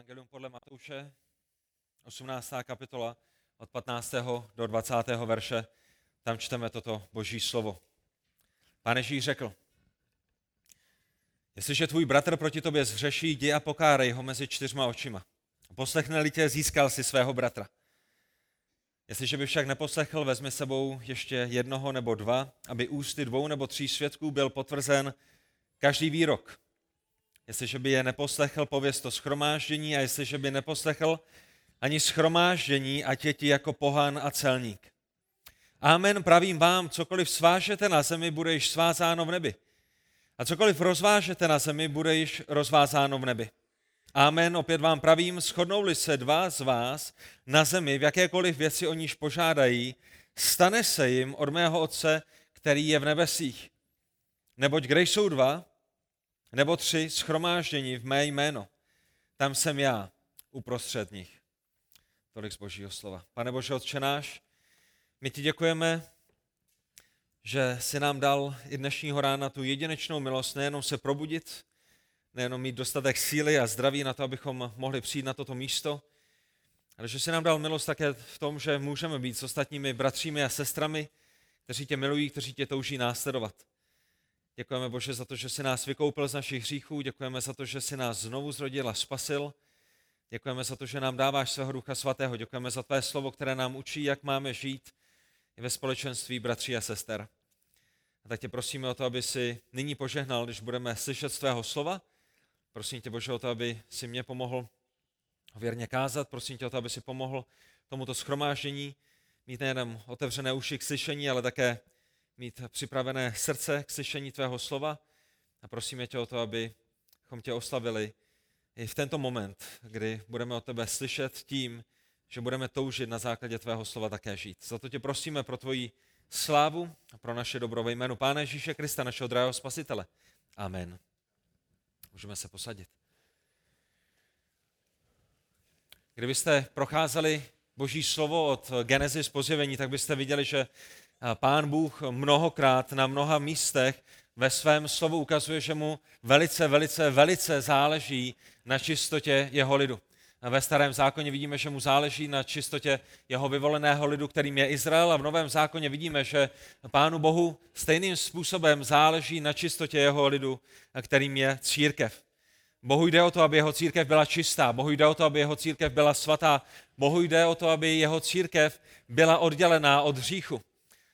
Evangelium podle Matouše, 18. kapitola, od 15. do 20. verše. Tam čteme toto boží slovo. Pán Ježíš řekl, jestliže tvůj bratr proti tobě zhřeší, jdi a pokárej ho mezi čtyřma očima. Poslechne-li tě, získal si svého bratra. Jestliže by však neposlechl, vezmi sebou ještě jednoho nebo dva, aby ústy dvou nebo tří svědků byl potvrzen každý výrok. Jestliže by je neposlechl, pověz to schromáždění a jestliže by neposlechl ani schromáždění, ať je ti jako pohán a celník. Amen, pravím vám, cokoliv svážete na zemi, bude již svázáno v nebi. A cokoliv rozvážete na zemi, bude již rozvázáno v nebi. Amen, opět vám pravím, shodnou-li se dva z vás na zemi v jakékoliv věci o níž požádají, stane se jim od mého Otce, který je v nebesích. Neboť kde jsou dva, nebo tři schromáždění v mé jméno, tam jsem já uprostřed nich. Tolik z božího slova. Pane Bože, Otče náš, my ti děkujeme, že jsi nám dal i dnešního rána tu jedinečnou milost, nejenom se probudit, nejenom mít dostatek síly a zdraví na to, abychom mohli přijít na toto místo, ale že jsi nám dal milost také v tom, že můžeme být s ostatními bratřími a sestrami, kteří tě milují, kteří tě touží následovat. Děkujeme Bože za to, že jsi nás vykoupil z našich hříchů, děkujeme za to, že jsi nás znovu zrodil a spasil, děkujeme za to, že nám dáváš svého ducha svatého, děkujeme za tvé slovo, které nám učí, jak máme žít ve společenství bratří a sester. A tak tě prosíme o to, aby si nyní požehnal, když budeme slyšet z tvého slova. Prosím tě, Bože, o to, aby si mě pomohl věrně kázat. Prosím tě o to, aby si pomohl tomuto schromáždění, mít nejenom otevřené uši k slyšení, ale také mít připravené srdce k slyšení tvého slova. A prosíme tě o to, abychom tě oslavili i v tento moment, kdy budeme od tebe slyšet tím, že budeme toužit na základě tvého slova také žít. Za to tě prosíme pro tvoji slávu a pro naše dobro ve jménu Pána Ježíše Krista, našeho drahého spasitele. Amen. Můžeme se posadit. Kdybyste procházeli Boží slovo od Genesis po zjevení, tak byste viděli, že Pán Bůh mnohokrát na mnoha místech ve svém slovu ukazuje, že mu velice, velice, velice záleží na čistotě jeho lidu. Ve starém zákoně vidíme, že mu záleží na čistotě jeho vyvoleného lidu, kterým je Izrael, a v novém zákoně vidíme, že Pánu Bohu stejným způsobem záleží na čistotě jeho lidu, kterým je církev. Bohu jde o to, aby jeho církev byla čistá, Bohu jde o to, aby jeho církev byla svatá, Bohu jde o to, aby jeho církev byla oddělená od hříchu.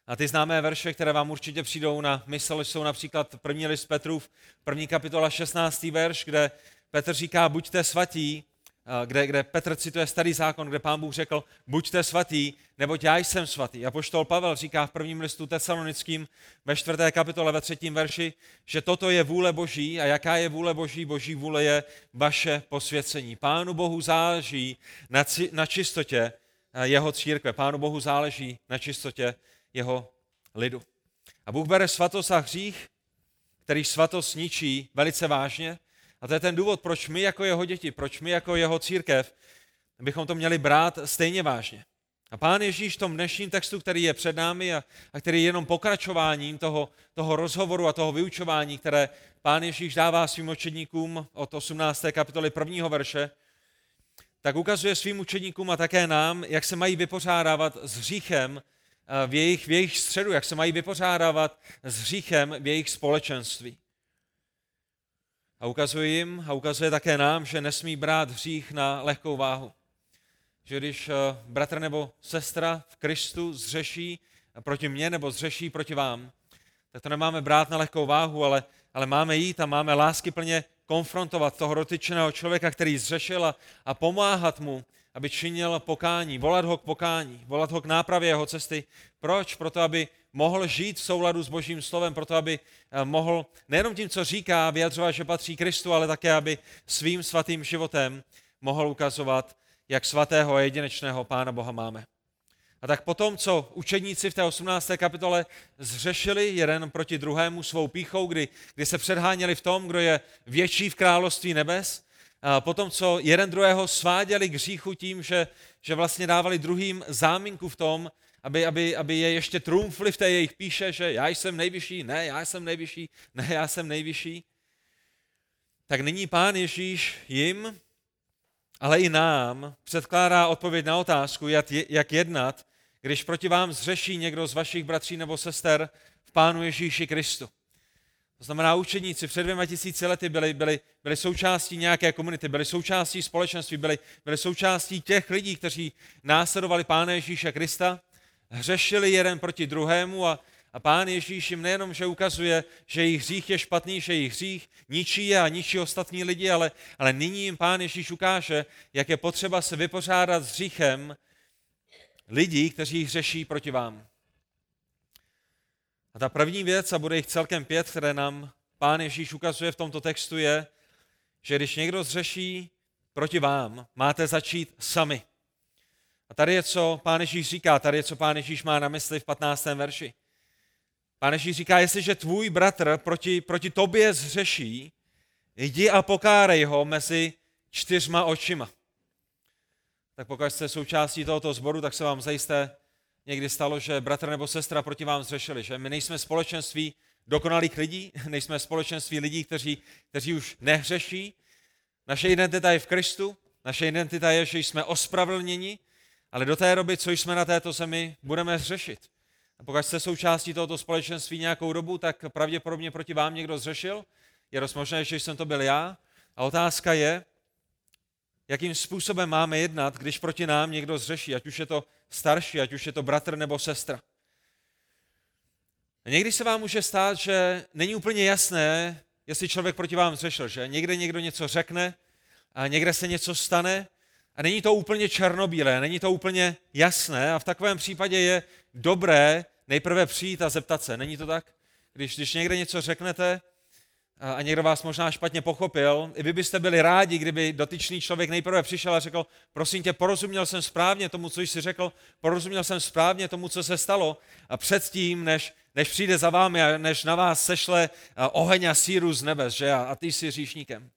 A ty známé verše, které vám určitě přijdou na mysl, jsou například první list Petrův, první kapitola 16. verš, kde Petr říká, buďte svatí, kde, kde Petr cituje starý zákon, kde pán Bůh řekl, buďte svatý, neboť já jsem svatý. A poštol Pavel říká v prvním listu tesalonickým ve čtvrté kapitole ve třetím verši, že toto je vůle Boží a jaká je vůle Boží? Boží vůle je vaše posvěcení. Pánu Bohu záleží na, na čistotě jeho církve. Pánu Bohu záleží na čistotě jeho lidu. A Bůh bere svatost a hřích, který svatost ničí velice vážně. A to je ten důvod, proč my jako jeho děti, proč my jako jeho církev bychom to měli brát stejně vážně. A pán Ježíš v tom dnešním textu, který je před námi a, a který je jenom pokračováním toho, toho rozhovoru a toho vyučování, které pán Ježíš dává svým učedníkům od 18. kapitoly prvního verše, tak ukazuje svým učedníkům a také nám, jak se mají vypořádávat s hříchem v jejich, v jejich středu, jak se mají vypořádávat s hříchem v jejich společenství. A ukazuje jim a ukazuje také nám, že nesmí brát hřích na lehkou váhu. Že když eh, bratr nebo sestra v Kristu zřeší proti mně nebo zřeší proti vám, tak to nemáme brát na lehkou váhu, ale, ale máme jít a máme lásky plně konfrontovat toho dotyčného člověka, který zřešil a, a pomáhat mu aby činil pokání, volat ho k pokání, volat ho k nápravě jeho cesty. Proč? Proto, aby mohl žít v souladu s Božím slovem, proto, aby eh, mohl nejenom tím, co říká, vyjadřovat, že patří Kristu, ale také, aby svým svatým životem mohl ukazovat, jak svatého a jedinečného Pána Boha máme. A tak potom, co učedníci v té 18. kapitole zřešili jeden proti druhému svou píchou, kdy, kdy se předháněli v tom, kdo je větší v království nebes, potom, co jeden druhého sváděli k hříchu tím, že, že vlastně dávali druhým záminku v tom, aby, aby, aby je ještě trumfli v té jejich píše, že já jsem nejvyšší, ne, já jsem nejvyšší, ne, já jsem nejvyšší. Tak nyní pán Ježíš jim ale i nám předkládá odpověď na otázku, jak jednat, když proti vám zřeší někdo z vašich bratří nebo sester v Pánu Ježíši Kristu. To znamená, učeníci před dvěma tisíci lety byli, byli, byli součástí nějaké komunity, byli součástí společenství, byli, byli součástí těch lidí, kteří následovali Pána Ježíše Krista, hřešili jeden proti druhému a, a Pán Ježíš jim nejenom, že ukazuje, že jejich hřích je špatný, že jejich hřích ničí je a ničí ostatní lidi, ale, ale nyní jim Pán Ježíš ukáže, jak je potřeba se vypořádat s hříchem lidí, kteří hřeší proti vám. A ta první věc, a bude jich celkem pět, které nám Pán Ježíš ukazuje v tomto textu, je, že když někdo zřeší proti vám, máte začít sami. A tady je, co Pán Ježíš říká, tady je, co Pán Ježíš má na mysli v 15. verši. Pán Ježíš říká, jestliže tvůj bratr proti, proti tobě zřeší, jdi a pokárej ho mezi čtyřma očima. Tak pokud jste součástí tohoto sboru, tak se vám zajisté někdy stalo, že bratr nebo sestra proti vám zřešili, že my nejsme společenství dokonalých lidí, nejsme společenství lidí, kteří, kteří už nehřeší. Naše identita je v Kristu, naše identita je, že jsme ospravedlněni, ale do té doby, co jsme na této zemi, budeme zřešit. A pokud jste součástí tohoto společenství nějakou dobu, tak pravděpodobně proti vám někdo zřešil. Je dost možné, že jsem to byl já. A otázka je, jakým způsobem máme jednat, když proti nám někdo zřeší, ať už je to starší, ať už je to bratr nebo sestra. A někdy se vám může stát, že není úplně jasné, jestli člověk proti vám zřešil, že někde někdo něco řekne a někde se něco stane a není to úplně černobílé, není to úplně jasné a v takovém případě je dobré nejprve přijít a zeptat se. Není to tak? Když, když někde něco řeknete, a někdo vás možná špatně pochopil, i vy byste byli rádi, kdyby dotyčný člověk nejprve přišel a řekl, prosím tě, porozuměl jsem správně tomu, co jsi řekl, porozuměl jsem správně tomu, co se stalo a předtím, než, než přijde za vámi a než na vás sešle oheň a síru z nebes, že a, ty jsi říšníkem.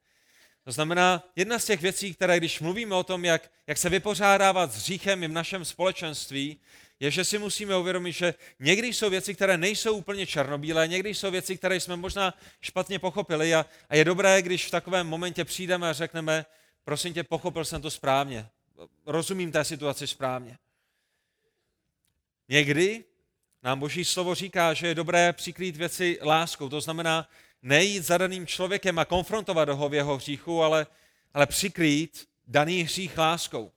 To znamená, jedna z těch věcí, které když mluvíme o tom, jak, jak se vypořádávat s hříchem i v našem společenství, je, že si musíme uvědomit, že někdy jsou věci, které nejsou úplně černobílé, někdy jsou věci, které jsme možná špatně pochopili a, a je dobré, když v takovém momentě přijdeme a řekneme, prosím tě, pochopil jsem to správně, rozumím té situaci správně. Někdy nám Boží slovo říká, že je dobré přikrýt věci láskou, to znamená nejít za daným člověkem a konfrontovat ho v jeho hříchu, ale, ale přikrýt daný hřích láskou.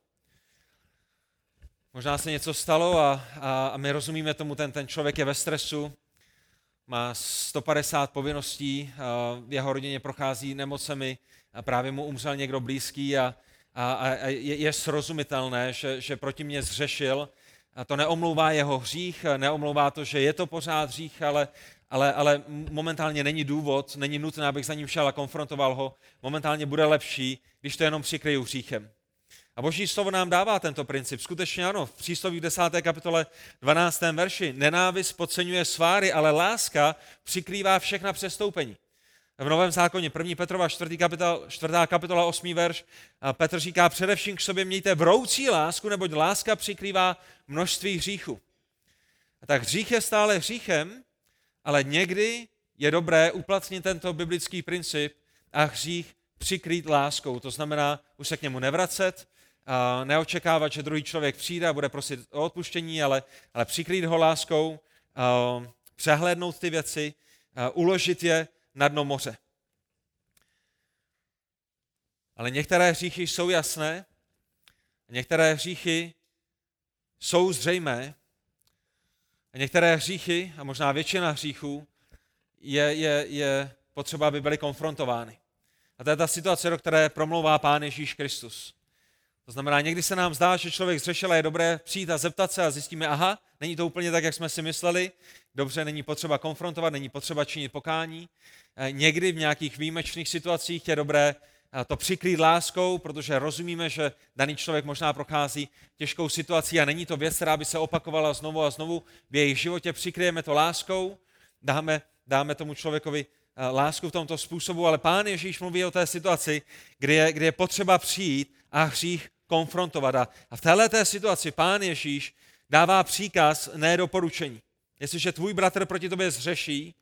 Možná se něco stalo a, a, a my rozumíme tomu, ten, ten člověk je ve stresu, má 150 povinností, v jeho rodině prochází nemocemi a právě mu umřel někdo blízký a, a, a je, je srozumitelné, že, že proti mě zřešil. A to neomlouvá jeho hřích, neomlouvá to, že je to pořád hřích, ale, ale, ale momentálně není důvod, není nutné, abych za ním šel a konfrontoval ho. Momentálně bude lepší, když to jenom přikryju hříchem. A boží slovo nám dává tento princip. Skutečně ano, v přísloví 10. kapitole 12. verši. Nenávist podceňuje sváry, ale láska přikrývá všechna přestoupení. V Novém zákoně 1. Petrova 4. Kapitola, 4. kapitola 8. verš Petr říká, především k sobě mějte vroucí lásku, neboť láska přikrývá množství hříchů. A tak hřích je stále hříchem, ale někdy je dobré uplatnit tento biblický princip a hřích přikrýt láskou. To znamená už se k němu nevracet, neočekávat, že druhý člověk přijde a bude prosit o odpuštění, ale, ale přikrýt ho láskou, přehlédnout ty věci, uložit je na dno moře. Ale některé hříchy jsou jasné, některé hříchy jsou zřejmé, a některé hříchy, a možná většina hříchů, je, je, je potřeba, aby byly konfrontovány. A to je ta situace, do které promlouvá Pán Ježíš Kristus. To znamená, někdy se nám zdá, že člověk zřešil a je dobré přijít a zeptat se a zjistíme, aha, není to úplně tak, jak jsme si mysleli, dobře, není potřeba konfrontovat, není potřeba činit pokání. Eh, někdy v nějakých výjimečných situacích je dobré eh, to přikrýt láskou, protože rozumíme, že daný člověk možná prochází těžkou situací a není to věc, která by se opakovala znovu a znovu v jejich životě. Přikryjeme to láskou, dáme, dáme tomu člověkovi eh, lásku v tomto způsobu, ale pán Ježíš mluví o té situaci, kdy je, kdy je potřeba přijít a hřích konfrontovat. A, v této situaci pán Ježíš dává příkaz, ne doporučení. Jestliže tvůj bratr proti tobě zřeší,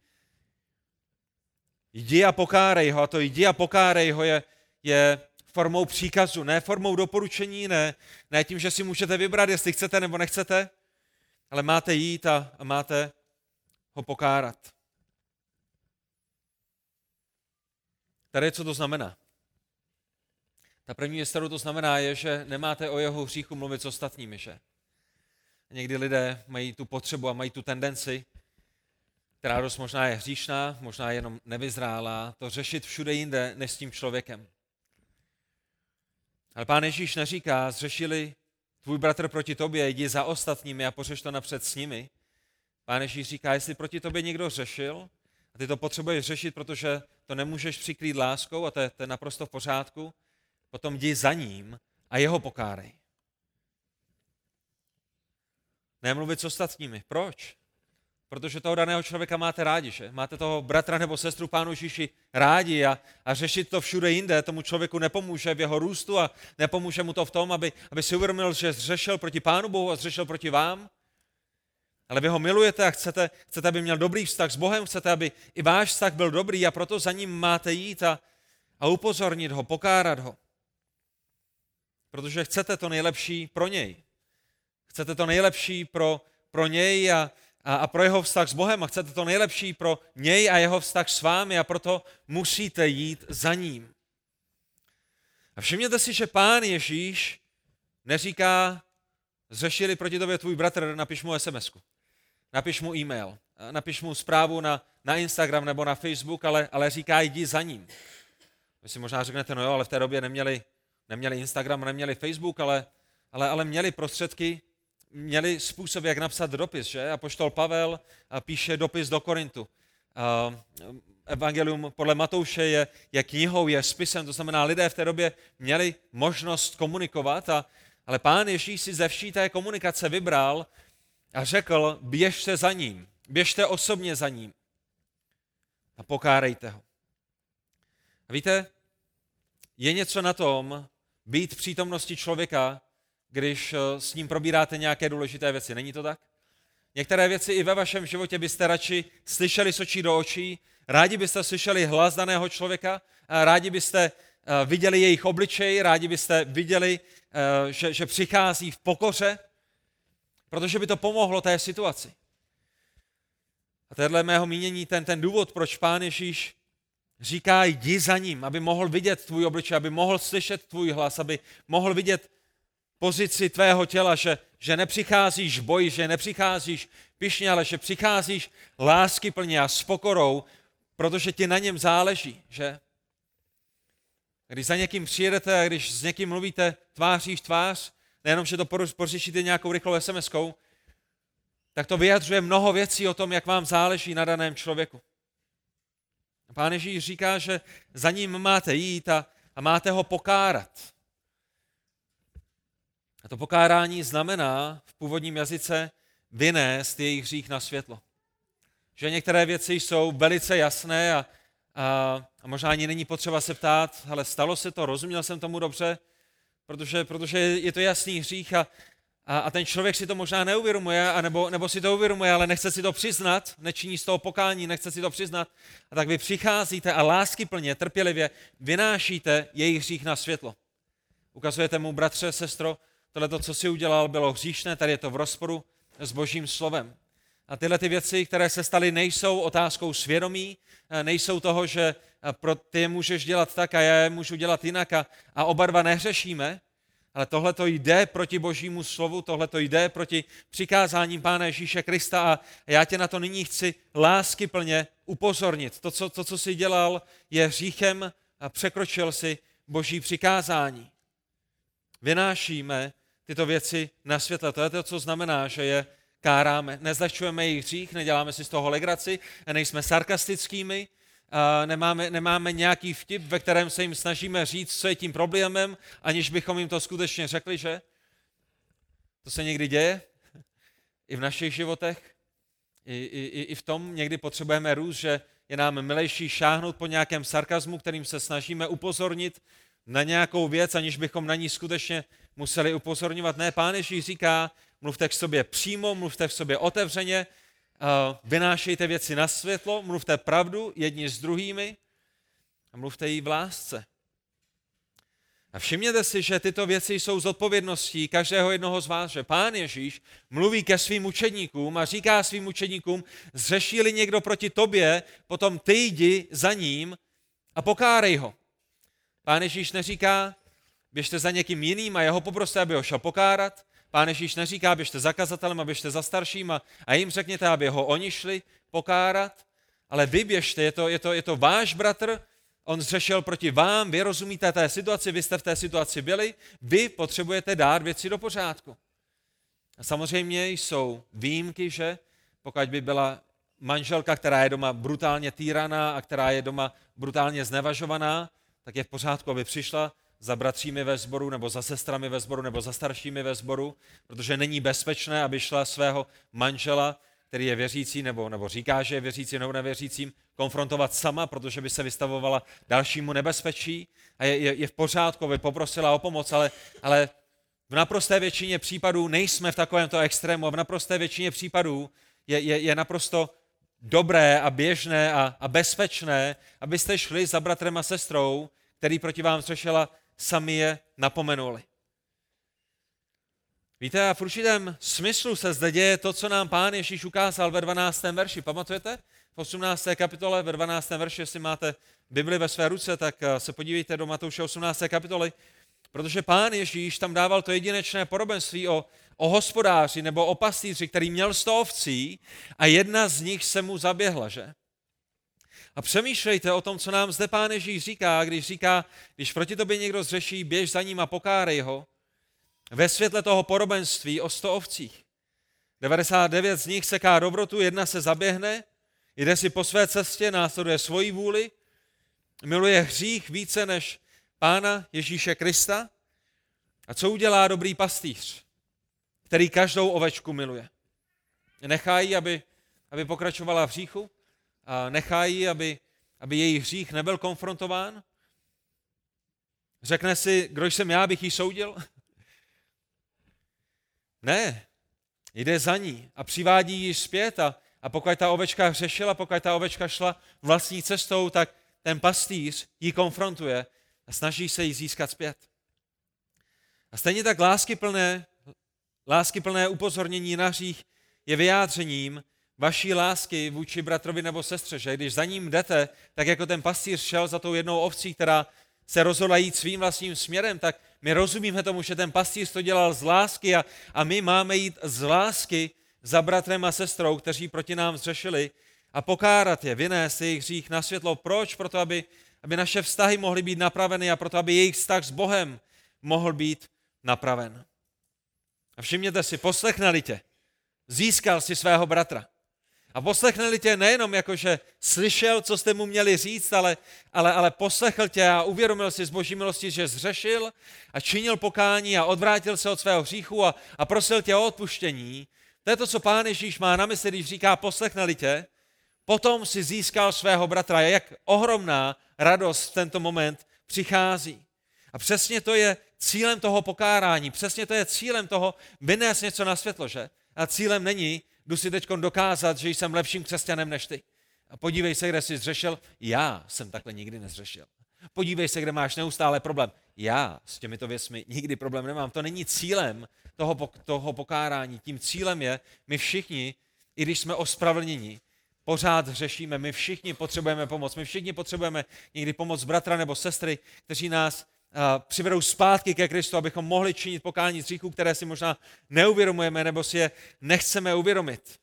jdi a pokárej ho. A to jdi a pokárej ho je, je formou příkazu, ne formou doporučení, ne, ne tím, že si můžete vybrat, jestli chcete nebo nechcete, ale máte jít a, a máte ho pokárat. Tady co to znamená? Ta první kterou to znamená, je, že nemáte o jeho hříchu mluvit s ostatními, že? Někdy lidé mají tu potřebu a mají tu tendenci, která dost možná je hříšná, možná jenom nevyzrálá, to řešit všude jinde než s tím člověkem. Ale pán Ježíš neříká, zřešili tvůj bratr proti tobě, jdi za ostatními a pořeš to napřed s nimi. Pán Ježíš říká, jestli proti tobě někdo řešil, a ty to potřebuješ řešit, protože to nemůžeš přikrýt láskou a to je, to je naprosto v pořádku, potom jdi za ním a jeho pokárej. Nemluvit s ostatními. Proč? Protože toho daného člověka máte rádi, že? Máte toho bratra nebo sestru Pánu Ježíši rádi a, a řešit to všude jinde tomu člověku nepomůže v jeho růstu a nepomůže mu to v tom, aby, aby si uvědomil, že zřešil proti Pánu Bohu a zřešil proti vám. Ale vy ho milujete a chcete, chcete, aby měl dobrý vztah s Bohem, chcete, aby i váš vztah byl dobrý a proto za ním máte jít a, a upozornit ho, pokárat ho. Protože chcete to nejlepší pro něj. Chcete to nejlepší pro, pro něj a, a, a pro jeho vztah s Bohem a chcete to nejlepší pro něj a jeho vztah s vámi a proto musíte jít za ním. A všimněte si, že pán Ježíš neříká, zřešili proti tobě tvůj bratr, napiš mu sms napiš mu e-mail, napiš mu zprávu na, na Instagram nebo na Facebook, ale, ale říká, jdi za ním. Vy si možná řeknete, no jo, ale v té době neměli, neměli Instagram, neměli Facebook, ale, ale, ale měli prostředky, měli způsob, jak napsat dopis, že? A poštol Pavel píše dopis do Korintu. Evangelium podle Matouše je, je knihou, je spisem, to znamená, lidé v té době měli možnost komunikovat, a, ale pán Ježíš si ze vší té komunikace vybral a řekl, běžte za ním, běžte osobně za ním a pokárejte ho. A víte, je něco na tom být v přítomnosti člověka, když eh, s ním probíráte nějaké důležité věci. Není to tak? Některé věci i ve vašem životě byste radši slyšeli s očí do očí, rádi byste slyšeli hlas daného člověka, rádi byste eh, viděli jejich obličej, rádi byste viděli, eh, že, že přichází v pokoře, protože by to pomohlo té situaci. A tohle mého mínění ten, ten důvod, proč pán Ježíš říká, jdi za ním, aby mohl vidět tvůj obličej, aby mohl slyšet tvůj hlas, aby mohl vidět pozici tvého těla, že, že nepřicházíš v boji, že nepřicházíš pišně, ale že přicházíš lásky plně a s pokorou, protože ti na něm záleží, že? Když za někým přijedete a když s někým mluvíte tváří v tvář, nejenom, že to pořešíte nějakou rychlou sms tak to vyjadřuje mnoho věcí o tom, jak vám záleží na daném člověku. Pán Ježíš říká, že za ním máte jít a, a máte ho pokárat. A to pokárání znamená v původním jazyce vynést jejich hřích na světlo. Že některé věci jsou velice jasné a, a, a možná ani není potřeba se ptát, ale stalo se to, rozuměl jsem tomu dobře, protože, protože je to jasný hřích a, a, a ten člověk si to možná neuvědomuje, anebo, nebo si to uvědomuje, ale nechce si to přiznat, nečiní z toho pokání, nechce si to přiznat. A tak vy přicházíte a lásky plně, trpělivě vynášíte jejich hřích na světlo. Ukazujete mu, bratře, sestro, tohle, co si udělal, bylo hříšné, tady je to v rozporu s božím slovem. A tyhle ty věci, které se staly, nejsou otázkou svědomí, nejsou toho, že pro ty je můžeš dělat tak a já je můžu dělat jinak a, a oba dva neřešíme, ale tohle to jde proti božímu slovu, tohle to jde proti přikázáním Pána Ježíše Krista a já tě na to nyní chci lásky plně upozornit. To, co, to, co jsi dělal, je hříchem a překročil si boží přikázání. Vynášíme tyto věci na světle. To je to, co znamená, že je káráme. Nezlehčujeme jejich hřích, neděláme si z toho legraci, nejsme sarkastickými, nemáme, nemáme nějaký vtip, ve kterém se jim snažíme říct, co je tím problémem, aniž bychom jim to skutečně řekli, že? To se někdy děje i v našich životech. I, i, I v tom někdy potřebujeme růst, že je nám milejší šáhnout po nějakém sarkazmu, kterým se snažíme upozornit na nějakou věc, aniž bychom na ní skutečně museli upozorňovat. Ne, pán Ježíš říká, mluvte k sobě přímo, mluvte v sobě otevřeně, vynášejte věci na světlo, mluvte pravdu jedni s druhými a mluvte jí v lásce. A všimněte si, že tyto věci jsou zodpovědností každého jednoho z vás, že pán Ježíš mluví ke svým učedníkům a říká svým učedníkům, zřešili někdo proti tobě, potom ty jdi za ním a pokárej ho. Pán Ježíš neříká, běžte za někým jiným a jeho poproste, aby ho šel pokárat. Pán Ježíš neříká, běžte za kazatelem a běžte za starším a, a jim řekněte, aby ho oni šli pokárat. Ale vy běžte, je to, je to, je to váš bratr, on zřešil proti vám, vy rozumíte té situaci, vy jste v té situaci byli, vy potřebujete dát věci do pořádku. A samozřejmě jsou výjimky, že pokud by byla manželka, která je doma brutálně týraná a která je doma brutálně znevažovaná, tak je v pořádku, aby přišla za bratřími ve sboru, nebo za sestrami ve sboru, nebo za staršími ve sboru, protože není bezpečné, aby šla svého manžela, který je věřící, nebo, nebo říká, že je věřící nebo nevěřícím, konfrontovat sama, protože by se vystavovala dalšímu nebezpečí. A je, je, je v pořádku, aby poprosila o pomoc, ale, ale v naprosté většině případů nejsme v takovémto extrému a v naprosté většině případů je, je, je naprosto dobré a běžné a, a bezpečné, abyste šli za bratrem a sestrou, který proti vám zřešila, sami je napomenuli. Víte, a v určitém smyslu se zde děje to, co nám pán Ježíš ukázal ve 12. verši. Pamatujete? V 18. kapitole, ve 12. verši, jestli máte Bibli ve své ruce, tak eh, se podívejte do Matouše 18. kapitoly, protože pán Ježíš tam dával to jedinečné podobenství o, o hospodáři nebo o pastýři, který měl sto ovcí a jedna z nich se mu zaběhla, že? A přemýšlejte o tom, co nám zde pán Ježíš říká, když říká, když proti tobě někdo zřeší, běž za ním a pokárej ho, ve světle toho podobenství o sto ovcích. 99 z nich seká dobrotu, jedna se zaběhne, jde si po své cestě, následuje svoji vůli, miluje hřích více než Pána Ježíše Krista. A co udělá dobrý pastýř, který každou ovečku miluje? Nechají, aby, aby pokračovala v hříchu? A nechají, aby, aby její hřích nebyl konfrontován? Řekne si, kdo jsem já, bych ji soudil? Ne, jde za ní a přivádí ji zpět a, a pokud ta ovečka hřešila, pokud ta ovečka šla vlastní cestou, tak ten pastýř ji konfrontuje a snaží se ji získat zpět. A stejně tak láskyplné, láskyplné upozornění na hřích je vyjádřením vaší lásky vůči bratrovi nebo sestře, že když za ním jdete, tak jako ten pastýř šel za tou jednou ovcí, která se rozhodla jít svým vlastním směrem, tak my rozumíme tomu, že ten pastýř to dělal z lásky a, a my máme jít z lásky za bratrem a sestrou, kteří proti nám zřešili a pokárat je, vynést jejich hřích na světlo. Proč? Proto, aby, aby naše vztahy mohly být napraveny a proto, aby jejich vztah s Bohem mohl být napraven. A všimněte si, poslechnali tě, získal si svého bratra. A poslechneli tě nejenom jako, že slyšel, co jste mu měli říct, ale, ale, ale poslechl tě a uvědomil si z boží milosti, že zřešil a činil pokání a odvrátil se od svého hříchu a, a prosil tě o odpuštění. To je to, co pán Ježíš má na mysli, když říká poslechneli tě, potom si získal svého bratra. Jak ohromná radost v tento moment přichází. A přesně to je cílem toho pokárání, přesně to je cílem toho vynést něco na světlo, že? A cílem není jdu si teď dokázat, že jsem lepším křesťanem než ty. A podívej se, kde jsi zřešil. Já jsem takhle nikdy nezřešil. Podívej se, kde máš neustále problém. Já s těmito věcmi nikdy problém nemám. To není cílem toho, toho pokárání. Tím cílem je, my všichni, i když jsme ospravedlněni, pořád hřešíme, my všichni potřebujeme pomoc, my všichni potřebujeme někdy pomoc bratra nebo sestry, kteří nás přivedou zpátky ke Kristu, abychom mohli činit pokání z které si možná neuvědomujeme nebo si je nechceme uvědomit.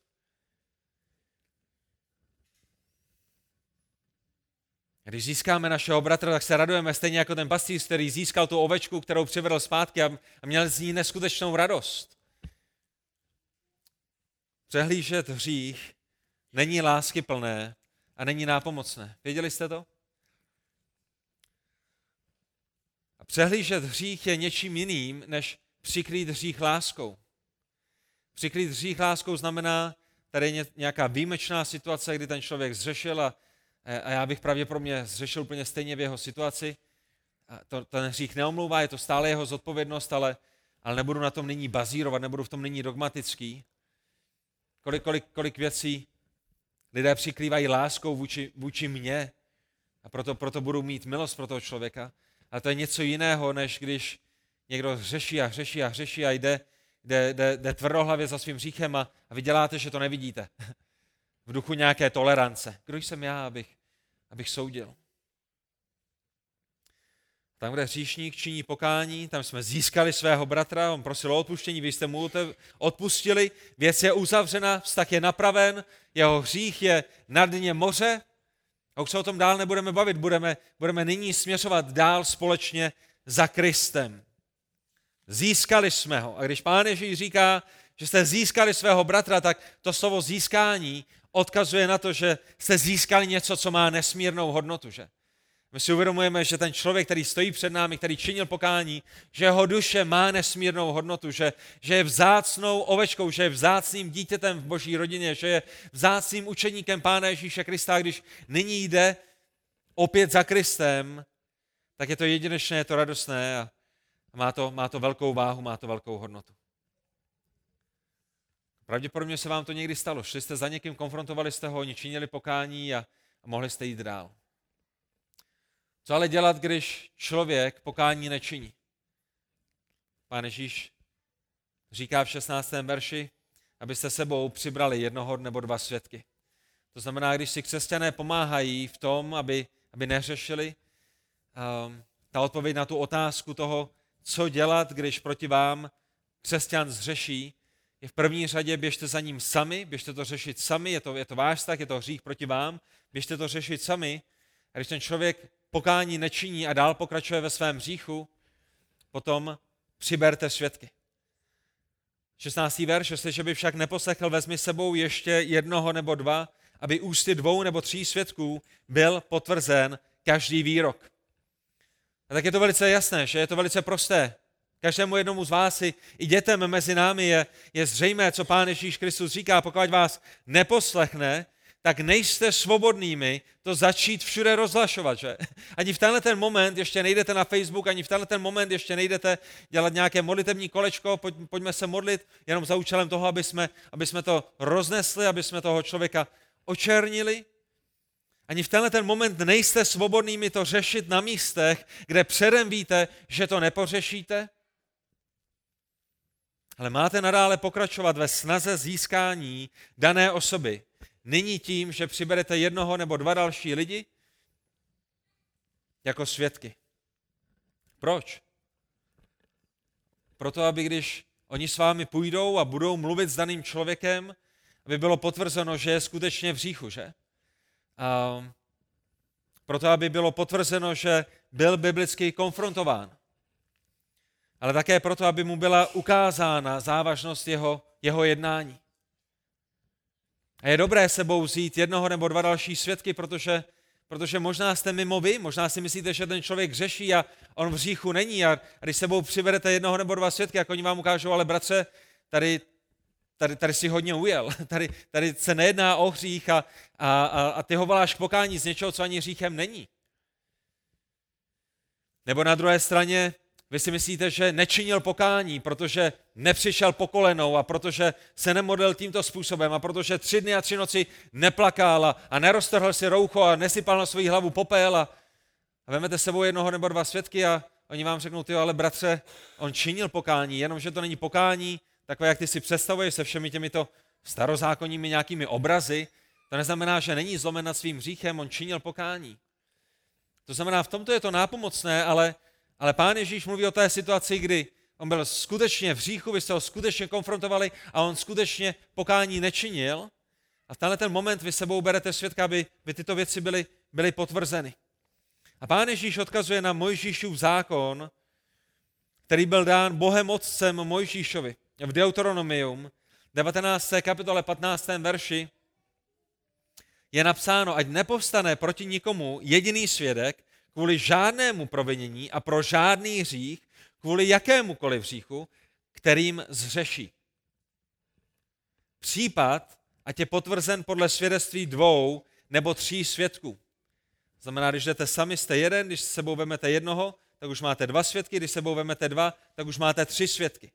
Když získáme našeho bratra, tak se radujeme stejně jako ten pastýř, který získal tu ovečku, kterou přivedl zpátky a měl z ní neskutečnou radost. Přehlížet hřích není lásky plné a není nápomocné. Věděli jste to? Přehlížet hřích je něčím jiným, než přikrýt hřích láskou. Přikrýt hřích láskou znamená, tady je nějaká výjimečná situace, kdy ten člověk zřešil a, a já bych pravděpodobně zřešil úplně stejně v jeho situaci. A to, ten hřích neomlouvá, je to stále jeho zodpovědnost, ale, ale nebudu na tom nyní bazírovat, nebudu v tom nyní dogmatický. Kolik, kolik, kolik věcí lidé přikrývají láskou vůči, vůči mně a proto, proto budu mít milost pro toho člověka. Ale to je něco jiného, než když někdo hřeší a hřeší a hřeší a jde, jde, jde, jde tvrdohlavě za svým hříchem a, a vy děláte, že to nevidíte. V duchu nějaké tolerance. Kdo jsem já, abych, abych soudil? Tam, kde hříšník činí pokání, tam jsme získali svého bratra, on prosil o odpuštění, vy jste mu odpustili, věc je uzavřena, vztah je napraven, jeho hřích je na dně moře a už se o tom dál nebudeme bavit, budeme, budeme nyní směřovat dál společně za Kristem. Získali jsme ho. A když pán Ježíš říká, že jste získali svého bratra, tak to slovo získání odkazuje na to, že jste získali něco, co má nesmírnou hodnotu. Že? My si uvědomujeme, že ten člověk, který stojí před námi, který činil pokání, že jeho duše má nesmírnou hodnotu, že, že je vzácnou ovečkou, že je vzácným dítětem v boží rodině, že je vzácným učeníkem Pána Ježíše Krista, když nyní jde opět za Kristem, tak je to jedinečné, je to radostné a má to, má to velkou váhu, má to velkou hodnotu. Pravděpodobně se vám to někdy stalo. Šli jste za někým, konfrontovali jste ho, oni činili pokání a, a mohli jste jít dál. Co ale dělat, když člověk pokání nečiní? Pán Ježíš říká v 16. verši, abyste sebou přibrali jednoho nebo dva svědky. To znamená, když si křesťané pomáhají v tom, aby, aby neřešili, um, ta odpověď na tu otázku toho, co dělat, když proti vám křesťan zřeší, je v první řadě běžte za ním sami, běžte to řešit sami, je to, je to váš tak, je to hřích proti vám, běžte to řešit sami. A když ten člověk pokání nečiní a dál pokračuje ve svém hříchu, potom přiberte svědky. 16. verš, jestliže by však neposlechl, vezmi sebou ještě jednoho nebo dva, aby ústy dvou nebo tří svědků byl potvrzen každý výrok. A tak je to velice jasné, že je to velice prosté. Každému jednomu z vás i, i dětem mezi námi je, je zřejmé, co Pán Ježíš Kristus říká. Pokud vás neposlechne, tak nejste svobodnými to začít všude rozhlašovat. Že? Ani v tenhle ten moment ještě nejdete na Facebook, ani v tenhle ten moment ještě nejdete dělat nějaké modlitební kolečko, pojď, pojďme se modlit jenom za účelem toho, aby jsme, aby jsme to roznesli, aby jsme toho člověka očernili. Ani v tenhle ten moment nejste svobodnými to řešit na místech, kde předem víte, že to nepořešíte. Ale máte nadále pokračovat ve snaze získání dané osoby. Nyní tím, že přiberete jednoho nebo dva další lidi jako svědky. Proč? Proto, aby když oni s vámi půjdou a budou mluvit s daným člověkem, aby bylo potvrzeno, že je skutečně v hříchu, že? A proto, aby bylo potvrzeno, že byl biblicky konfrontován. Ale také proto, aby mu byla ukázána závažnost jeho, jeho jednání. A je dobré sebou vzít jednoho nebo dva další svědky, protože, protože možná jste mimo vy, možná si myslíte, že ten člověk řeší a on v hříchu není. A, když sebou přivedete jednoho nebo dva svědky, jako oni vám ukážou, ale bratře, tady, tady, tady si hodně ujel. Tady, tady se nejedná o hřích a, a, a, a ty ho voláš k pokání z něčeho, co ani hříchem není. Nebo na druhé straně vy si myslíte, že nečinil pokání, protože nepřišel po kolenou a protože se nemodlil tímto způsobem a protože tři dny a tři noci neplakal a, neroztrhl si roucho a nesypal na svou hlavu popel a, a vemete sebou jednoho nebo dva svědky a oni vám řeknou, ty ale bratře, on činil pokání, jenomže to není pokání, takové, jak ty si představuješ se všemi těmito starozákonními nějakými obrazy, to neznamená, že není zlomen nad svým hříchem, on činil pokání. To znamená, v tomto je to nápomocné, ale ale pán Ježíš mluví o té situaci, kdy on byl skutečně v hříchu, vy jste ho skutečně konfrontovali a on skutečně pokání nečinil. A v tenhle ten moment vy sebou berete svědka, aby, aby tyto věci byly, byly potvrzeny. A pán Ježíš odkazuje na Mojžíšův zákon, který byl dán Bohem Otcem Mojžíšovi. V Deuteronomium 19. kapitole 15. verši je napsáno, ať nepovstane proti nikomu jediný svědek, kvůli žádnému provinění a pro žádný hřích, kvůli jakémukoliv hříchu, kterým zřeší. Případ, ať je potvrzen podle svědectví dvou nebo tří svědků. Znamená, když jdete sami, jste jeden, když s sebou vemete jednoho, tak už máte dva svědky, když sebou vemete dva, tak už máte tři svědky.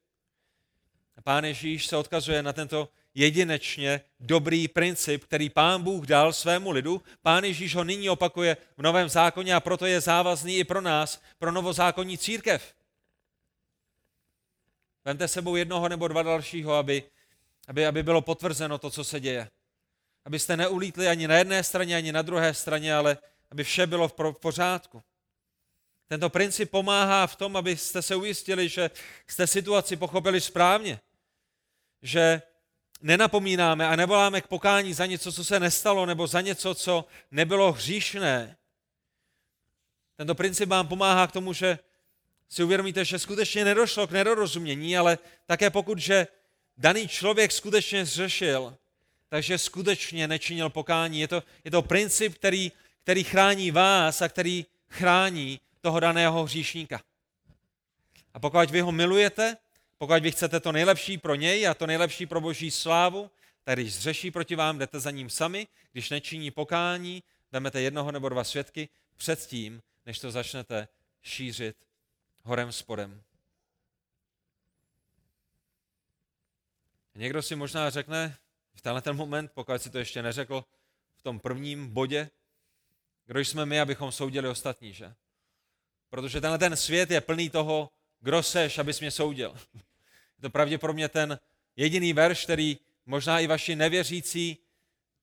Pán Ježíš se odkazuje na tento jedinečně dobrý princip, který pán Bůh dal svému lidu. Pán Ježíš ho nyní opakuje v Novém zákoně a proto je závazný i pro nás, pro novozákonní církev. Vemte sebou jednoho nebo dva dalšího, aby, aby, aby bylo potvrzeno to, co se děje. Abyste neulítli ani na jedné straně, ani na druhé straně, ale aby vše bylo v pořádku. Tento princip pomáhá v tom, abyste se ujistili, že jste situaci pochopili správně. Že nenapomínáme a nevoláme k pokání za něco, co se nestalo, nebo za něco, co nebylo hříšné. Tento princip vám pomáhá k tomu, že si uvědomíte, že skutečně nedošlo k nedorozumění, ale také pokud, že daný člověk skutečně zřešil, takže skutečně nečinil pokání. Je to, je to princip, který, který chrání vás a který chrání toho daného hříšníka. A pokud vy ho milujete, pokud vy chcete to nejlepší pro něj a to nejlepší pro boží slávu, tak když zřeší proti vám, jdete za ním sami, když nečiní pokání, jdemete jednoho nebo dva svědky předtím, než to začnete šířit horem spodem. Někdo si možná řekne v tenhle ten moment, pokud si to ještě neřekl v tom prvním bodě, kdo jsme my, abychom soudili ostatní, že? Protože tenhle ten svět je plný toho, kdo seš, abys mě soudil. Je to pravděpodobně ten jediný verš, který možná i vaši nevěřící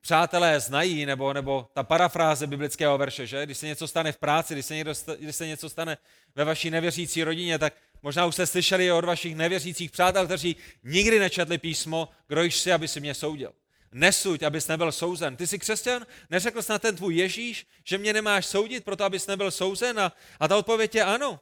přátelé znají, nebo, nebo ta parafráze biblického verše, že? Když se něco stane v práci, když se, někdo, když se něco stane ve vaší nevěřící rodině, tak možná už jste slyšeli od vašich nevěřících přátel, kteří nikdy nečetli písmo, kdo již si, aby si mě soudil. Nesuď, abys nebyl souzen. Ty jsi křesťan? Neřekl jsi na ten tvůj Ježíš, že mě nemáš soudit, proto abys nebyl souzen? A, a ta odpověď je ano.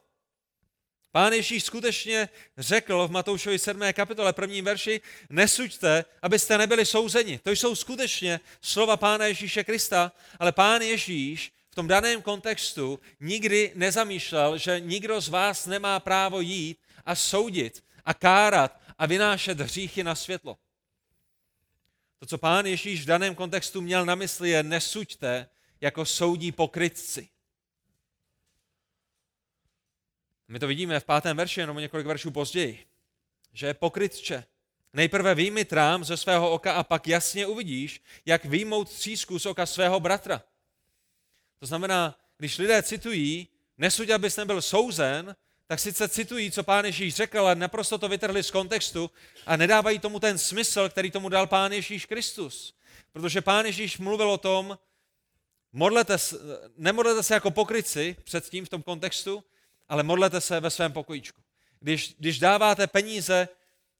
Pán Ježíš skutečně řekl v Matoušovi 7. kapitole prvním verši, nesuďte, abyste nebyli souzeni. To jsou skutečně slova Pána Ježíše Krista, ale Pán Ježíš v tom daném kontextu nikdy nezamýšlel, že nikdo z vás nemá právo jít a soudit a kárat a vynášet hříchy na světlo. To, co pán Ježíš v daném kontextu měl na mysli, je nesuďte, jako soudí pokrytci. My to vidíme v pátém verši, jenom několik veršů později, že je pokrytče. Nejprve výjmi trám ze svého oka a pak jasně uvidíš, jak výjmout třísku z oka svého bratra. To znamená, když lidé citují, nesuď, abys nebyl souzen, tak sice citují, co pán Ježíš řekl, ale naprosto to vytrhli z kontextu a nedávají tomu ten smysl, který tomu dal pán Ježíš Kristus. Protože pán Ježíš mluvil o tom, modlete, nemodlete se jako pokryci předtím v tom kontextu, ale modlete se ve svém pokojíčku. Když, když dáváte peníze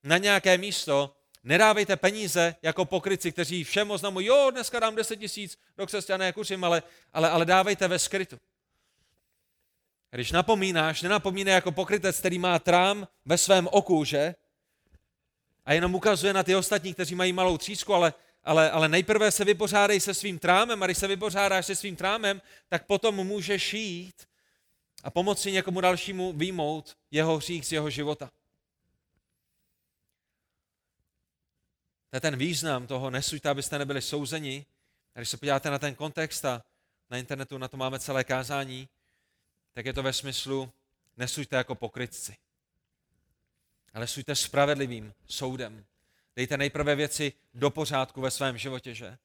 na nějaké místo, nedávejte peníze jako pokryci, kteří všem oznamují, jo, dneska dám 10 tisíc do křesťané kuřím, ale, ale, ale dávejte ve skrytu. Když napomínáš, nenapomínej jako pokrytec, který má trám ve svém oku, že? A jenom ukazuje na ty ostatní, kteří mají malou třísku, ale, ale, ale nejprve se vypořádej se svým trámem a když se vypořádáš se svým trámem, tak potom můžeš jít a pomoci někomu dalšímu výmout jeho hřích z jeho života. To je ten význam toho, nesuďte, abyste nebyli souzeni. A když se podíváte na ten kontext a na internetu na to máme celé kázání, tak je to ve smyslu, nesuďte jako pokrytci, ale suďte spravedlivým soudem. Dejte nejprve věci do pořádku ve svém životě, že?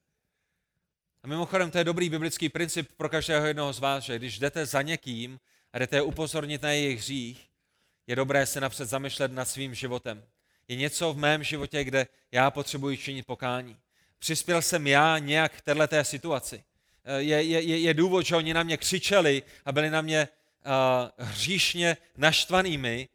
A mimochodem, to je dobrý biblický princip pro každého jednoho z vás, že když jdete za někým a jdete je upozornit na jejich hřích, je dobré se napřed zamýšlet nad svým životem. Je něco v mém životě, kde já potřebuji činit pokání. Přispěl jsem já nějak k této situaci. Je, je, je důvod, že oni na mě křičeli a byli na mě uh, hříšně naštvanými,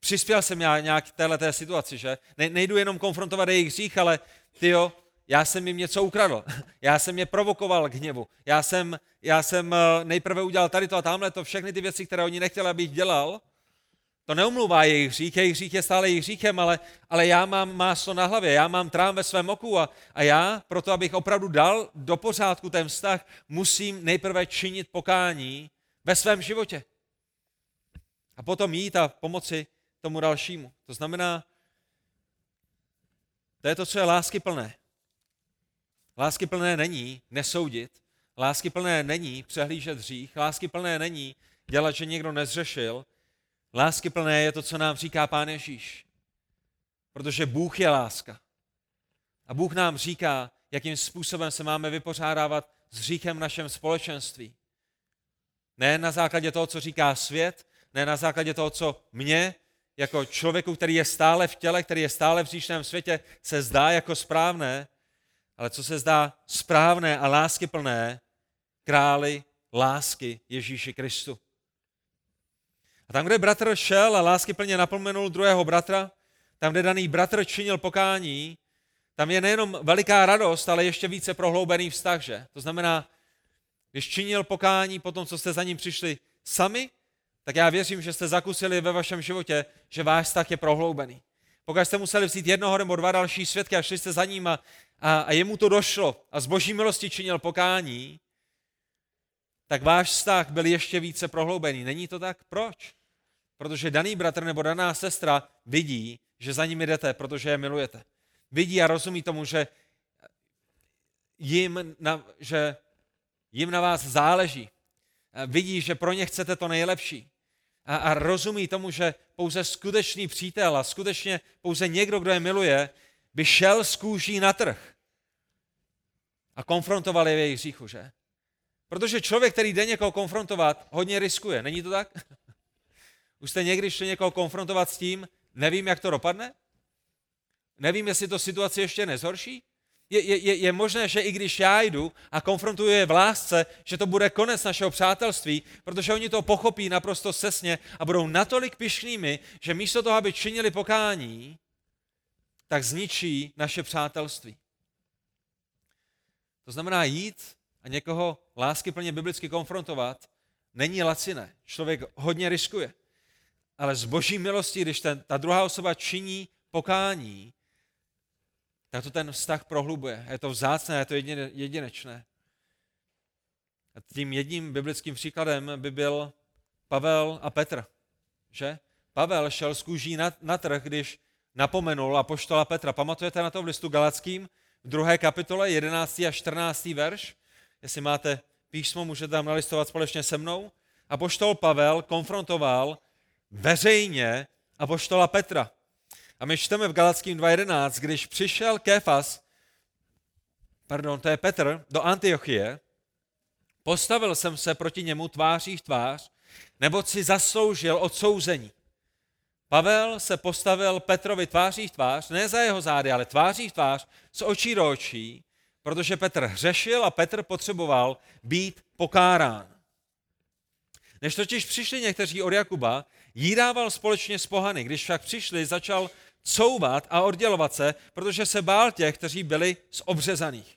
přispěl jsem já nějak k této situaci, že? Ne, nejdu jenom konfrontovat jejich hřích, ale tyjo, já jsem jim něco ukradl. Já jsem je provokoval k hněvu. Já jsem, já jsem nejprve udělal tady to a tamhle to, všechny ty věci, které oni nechtěli, abych dělal. To neumluvá jejich hřích, jejich hřích je stále jejich hříchem, ale, ale já mám máslo na hlavě, já mám trám ve svém oku a, a já, proto abych opravdu dal do pořádku ten vztah, musím nejprve činit pokání ve svém životě a potom jít a pomoci tomu dalšímu. To znamená, to je to, co je lásky plné. Lásky plné není nesoudit, lásky plné není přehlížet hřích, lásky plné není dělat, že někdo nezřešil, lásky plné je to, co nám říká Pán Ježíš. Protože Bůh je láska. A Bůh nám říká, jakým způsobem se máme vypořádávat s hříchem v našem společenství. Ne na základě toho, co říká svět, ne na základě toho, co mě, jako člověku, který je stále v těle, který je stále v říšném světě, se zdá jako správné, ale co se zdá správné a láskyplné králi lásky Ježíši Kristu. A tam, kde bratr šel a láskyplně napomenul druhého bratra, tam, kde daný bratr činil pokání, tam je nejenom veliká radost, ale ještě více prohloubený vztah, že? To znamená, když činil pokání po tom, co jste za ním přišli sami, tak já věřím, že jste zakusili ve vašem životě, že váš vztah je prohloubený. Pokud jste museli vzít jednoho nebo dva další svědky a šli jste za ním a, a, a jemu to došlo a z boží milosti činil pokání, tak váš vztah byl ještě více prohloubený. Není to tak? Proč? Protože daný bratr nebo daná sestra vidí, že za ním jdete, protože je milujete. Vidí a rozumí tomu, že jim na, že jim na vás záleží. Vidí, že pro ně chcete to nejlepší. A, a rozumí tomu, že pouze skutečný přítel a skutečně pouze někdo, kdo je miluje, by šel z kůží na trh a konfrontoval je v jejich hříchu, že? Protože člověk, který jde někoho konfrontovat, hodně riskuje. Není to tak? Už jste někdy šli někoho konfrontovat s tím, nevím, jak to dopadne? Nevím, jestli to situaci ještě nezhorší? Je, je, je možné, že i když já jdu a konfrontuju je v lásce, že to bude konec našeho přátelství, protože oni to pochopí naprosto sesně a budou natolik pišnými, že místo toho, aby činili pokání, tak zničí naše přátelství. To znamená jít a někoho lásky plně biblicky konfrontovat, není laciné. Člověk hodně riskuje. Ale z boží milosti, když ten, ta druhá osoba činí pokání, tak to ten vztah prohlubuje. Je to vzácné, je to jedinečné. A tím jedním biblickým příkladem by byl Pavel a Petr. Že? Pavel šel z kůží na, na trh, když napomenul a poštola Petra. Pamatujete na to v listu Galackým, v druhé kapitole, 11. a 14. verš? Jestli máte písmo, můžete tam nalistovat společně se mnou. A poštol Pavel konfrontoval veřejně a poštola Petra. A my čteme v Galackým 2.11, když přišel Kéfas, pardon, to je Petr, do Antiochie, postavil jsem se proti němu tváří v tvář, nebo si zasloužil odsouzení. Pavel se postavil Petrovi tváří v tvář, ne za jeho zády, ale tváří v tvář, z očí do očí, protože Petr hřešil a Petr potřeboval být pokárán. Než totiž přišli někteří od Jakuba, jídával společně s pohany. Když však přišli, začal couvat a oddělovat se, protože se bál těch, kteří byli z obřezaných.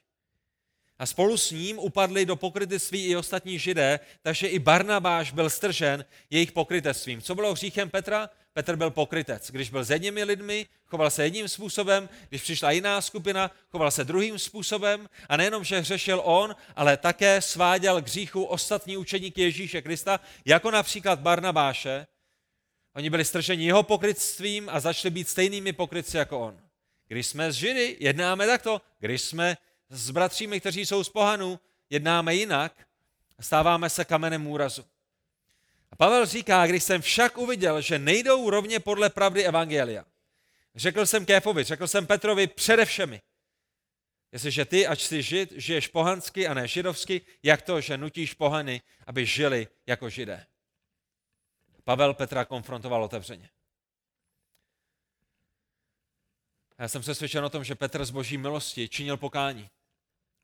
A spolu s ním upadli do pokrytectví i ostatní židé, takže i Barnabáš byl stržen jejich pokrytectvím. Co bylo hříchem Petra? Petr byl pokrytec. Když byl s jedními lidmi, choval se jedním způsobem, když přišla jiná skupina, choval se druhým způsobem a nejenom, že hřešil on, ale také sváděl k hříchu ostatní učeníky Ježíše Krista, jako například Barnabáše, Oni byli strženi jeho pokrytstvím a začali být stejnými pokrytci jako on. Když jsme s Židy, jednáme takto. Když jsme s bratřími, kteří jsou z pohanů, jednáme jinak. Stáváme se kamenem úrazu. A Pavel říká, když jsem však uviděl, že nejdou rovně podle pravdy Evangelia, řekl jsem Kéfovi, řekl jsem Petrovi přede všemi, jestliže ty, ač jsi žid, žiješ pohansky a ne židovsky, jak to, že nutíš pohany, aby žili jako židé. Pavel Petra konfrontoval otevřeně. Já jsem přesvědčen o tom, že Petr z boží milosti činil pokání.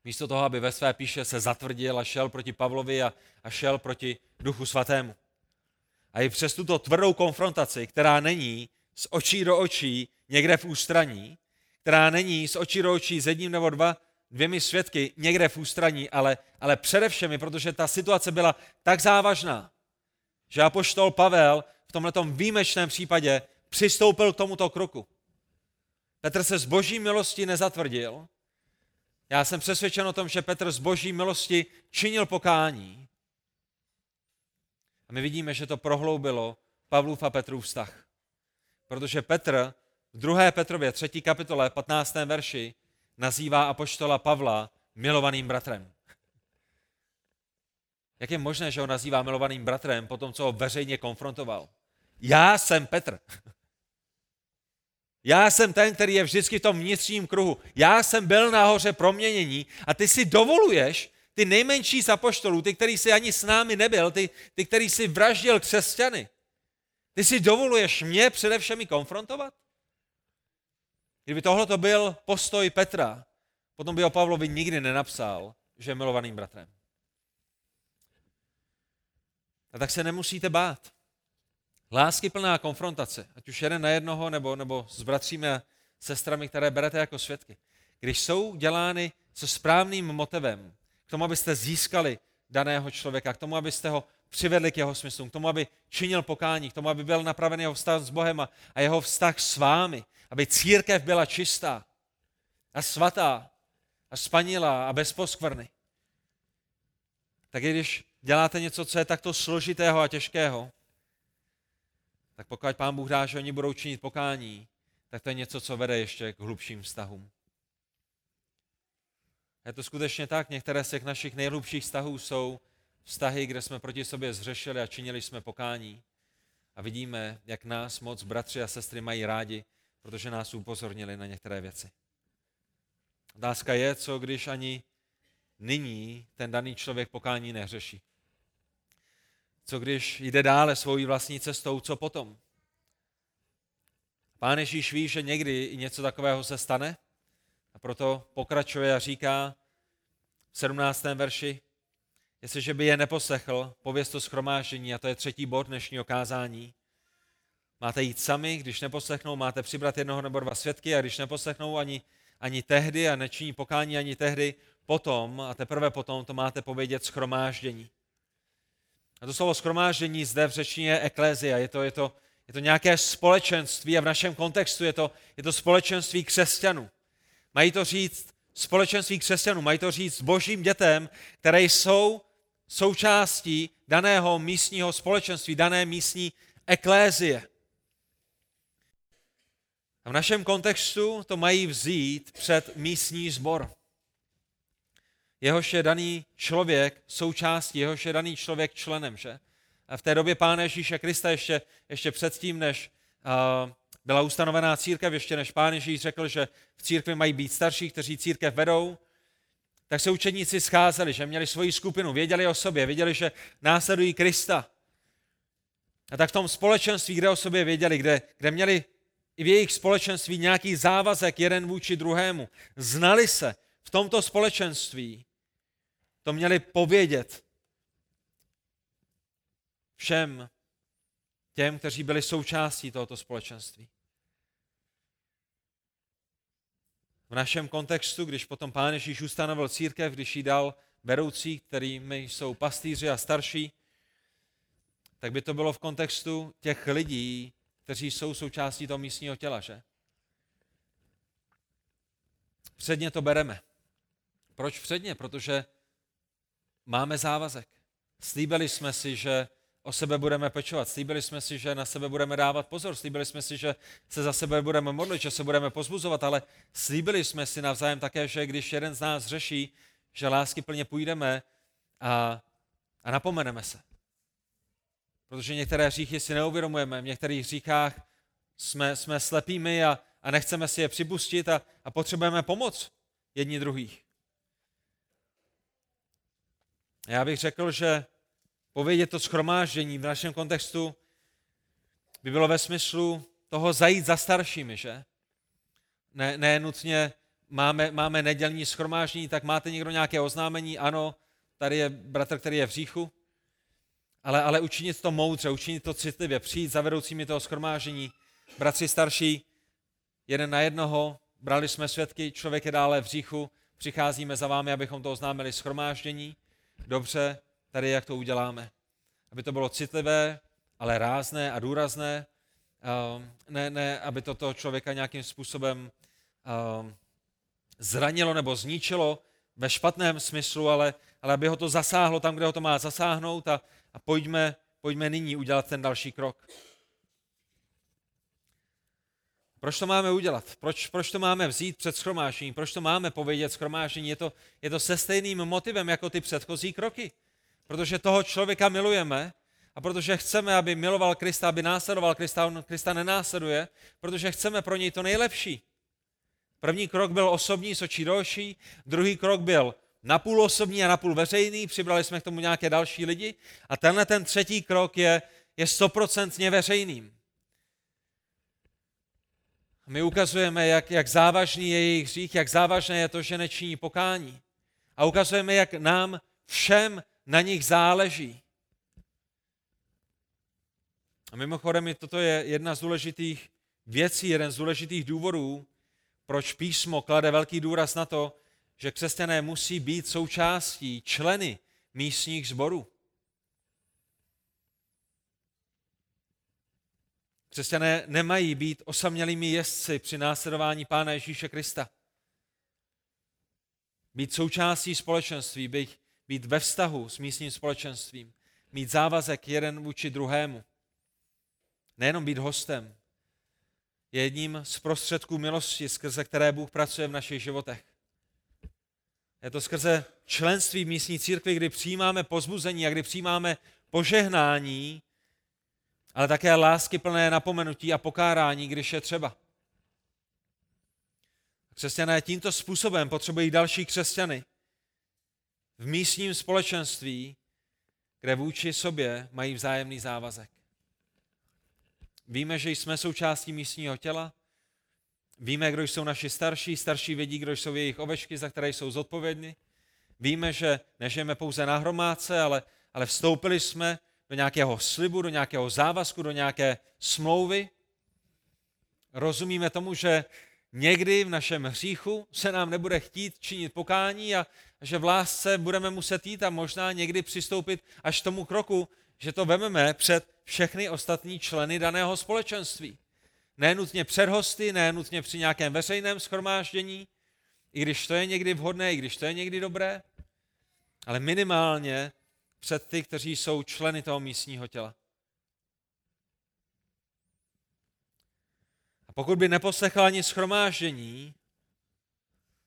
Místo toho, aby ve své píše se zatvrdil a šel proti Pavlovi a, a šel proti duchu svatému. A i přes tuto tvrdou konfrontaci, která není z očí do očí někde v ústraní, která není z očí do očí s jedním nebo dva, dvěmi svědky někde v ústraní, ale, ale především, protože ta situace byla tak závažná, že apoštol Pavel v tomto výjimečném případě přistoupil k tomuto kroku. Petr se z boží milosti nezatvrdil. Já jsem přesvědčen o tom, že Petr z boží milosti činil pokání. A my vidíme, že to prohloubilo Pavlův a Petrův vztah. Protože Petr v 2. Petrově 3. kapitole 15. verši nazývá apoštola Pavla milovaným bratrem. Jak je možné, že ho nazývá milovaným bratrem po tom, co ho veřejně konfrontoval? Já jsem Petr. Já jsem ten, který je vždycky v tom vnitřním kruhu. Já jsem byl nahoře proměnění a ty si dovoluješ, ty nejmenší z apoštolů, ty, který si ani s námi nebyl, ty, ty který si vraždil křesťany, ty si dovoluješ mě především konfrontovat? Kdyby tohle to byl postoj Petra, potom by o Pavlovi nikdy nenapsal, že je milovaným bratrem. A tak se nemusíte bát. Lásky plná konfrontace, ať už jeden na jednoho, nebo, nebo s bratřími a sestrami, které berete jako svědky. Když jsou dělány se správným motivem, k tomu, abyste získali daného člověka, k tomu, abyste ho přivedli k jeho smyslům, k tomu, aby činil pokání, k tomu, aby byl napraven jeho vztah s Bohem a, a jeho vztah s vámi, aby církev byla čistá a svatá a spanilá a bez poskvrny. Tak i když děláte něco, co je takto složitého a těžkého, tak pokud pán Bůh dá, že oni budou činit pokání, tak to je něco, co vede ještě k hlubším vztahům. Je to skutečně tak, některé z těch našich nejhlubších vztahů jsou vztahy, kde jsme proti sobě zřešili a činili jsme pokání. A vidíme, jak nás moc bratři a sestry mají rádi, protože nás upozornili na některé věci. Otázka je, co když ani nyní ten daný člověk pokání neřeší. Co když jde dále svojí vlastní cestou, co potom? Pán Ježíš ví, že někdy něco takového se stane proto pokračuje a říká v 17. verši, jestliže by je neposlechl, pověst to schromáždění, a to je třetí bod dnešního kázání, máte jít sami, když neposlechnou, máte přibrat jednoho nebo dva svědky a když neposlechnou ani, ani tehdy a nečiní pokání ani tehdy, potom a teprve potom to máte povědět schromáždění. A to slovo schromáždění zde v řečtině je eklézia, je to, je, to, je to nějaké společenství a v našem kontextu je to, je to společenství křesťanů. Mají to říct společenství křesťanů, mají to říct božím dětem, které jsou součástí daného místního společenství, dané místní eklézie. A v našem kontextu to mají vzít před místní sbor jehož je daný člověk součástí, jehož je daný člověk členem. Že? A v té době Pána Ježíše Krista ještě, ještě předtím, než uh, byla ustanovená církev, ještě než Pán Ježíš řekl, že v církvi mají být starší, kteří církev vedou, tak se učedníci scházeli, že měli svoji skupinu, věděli o sobě, věděli, že následují Krista. A tak v tom společenství, kde o sobě věděli, kde, kde měli i v jejich společenství nějaký závazek jeden vůči druhému, znali se v tomto společenství, to měli povědět všem těm, kteří byli součástí tohoto společenství. V našem kontextu, když potom Pán Ježíš ustanovil církev, když jí dal vedoucí, kterými jsou pastýři a starší, tak by to bylo v kontextu těch lidí, kteří jsou součástí toho místního těla, že? Předně to bereme. Proč předně? Protože máme závazek. Slíbili jsme si, že o sebe budeme pečovat. Slíbili jsme si, že na sebe budeme dávat pozor. Slíbili jsme si, že se za sebe budeme modlit, že se budeme pozbuzovat, ale slíbili jsme si navzájem také, že když jeden z nás řeší, že lásky plně půjdeme a, a napomeneme se. Protože některé hříchy si neuvědomujeme, v některých hříchách jsme, jsme slepými a, a nechceme si je připustit a, a potřebujeme pomoc jedni druhých. Já bych řekl, že povědět to schromáždění v našem kontextu by bylo ve smyslu toho zajít za staršími, že? Ne, ne nutně máme, máme nedělní schromáždění, tak máte někdo nějaké oznámení, ano, tady je bratr, který je v říchu, ale, ale učinit to moudře, učinit to citlivě, přijít za vedoucími toho schromáždění. Bratři starší, jeden na jednoho, brali jsme svědky, člověk je dále v říchu, přicházíme za vámi, abychom to oznámili schromáždění dobře, tady jak to uděláme. Aby to bylo citlivé, ale rázné a důrazné, ehm, ne, ne aby to toho člověka nějakým způsobem ehm, zranilo nebo zničilo ve špatném smyslu, ale, ale aby ho to zasáhlo tam, kde ho to má zasáhnout a, a pojďme, pojďme nyní udělat ten další krok. Proč to máme udělat? Proč, proč to máme vzít před schromáždění? Proč to máme povědět schromáždění? Je to, je to se stejným motivem jako ty předchozí kroky. Protože toho člověka milujeme a protože chceme, aby miloval Krista, aby následoval Krista, on Krista nenásleduje, protože chceme pro něj to nejlepší. První krok byl osobní, sočí další, druhý krok byl napůl osobní a napůl veřejný, přibrali jsme k tomu nějaké další lidi a tenhle ten třetí krok je, je stoprocentně veřejným. My ukazujeme, jak, jak závažný je jejich hřích, jak závažné je to, že nečiní pokání. A ukazujeme, jak nám všem na nich záleží. A mimochodem, toto je jedna z důležitých věcí, jeden z důležitých důvodů, proč písmo klade velký důraz na to, že křesťané musí být součástí, členy místních sborů. Křesťané nemají být osamělými jezdci při následování Pána Ježíše Krista. Být součástí společenství, být, být ve vztahu s místním společenstvím, mít závazek jeden vůči druhému. Nejenom být hostem, je jedním z prostředků milosti, skrze které Bůh pracuje v našich životech. Je to skrze členství v místní církvi, kdy přijímáme pozbuzení a kdy přijímáme požehnání, ale také lásky plné napomenutí a pokárání, když je třeba. Křesťané tímto způsobem potřebují další křesťany v místním společenství, kde vůči sobě mají vzájemný závazek. Víme, že jsme součástí místního těla, víme, kdo jsou naši starší, starší vědí, kdo jsou jejich ovečky, za které jsou zodpovědní. Víme, že nežijeme pouze na hromádce, ale, ale vstoupili jsme do nějakého slibu, do nějakého závazku, do nějaké smlouvy. Rozumíme tomu, že někdy v našem hříchu se nám nebude chtít činit pokání a že v lásce budeme muset jít a možná někdy přistoupit až k tomu kroku, že to vememe před všechny ostatní členy daného společenství. Nenutně před hosty, nenutně při nějakém veřejném schromáždění, i když to je někdy vhodné, i když to je někdy dobré, ale minimálně před ty, kteří jsou členy toho místního těla. A pokud by neposlechl ani schromáždění,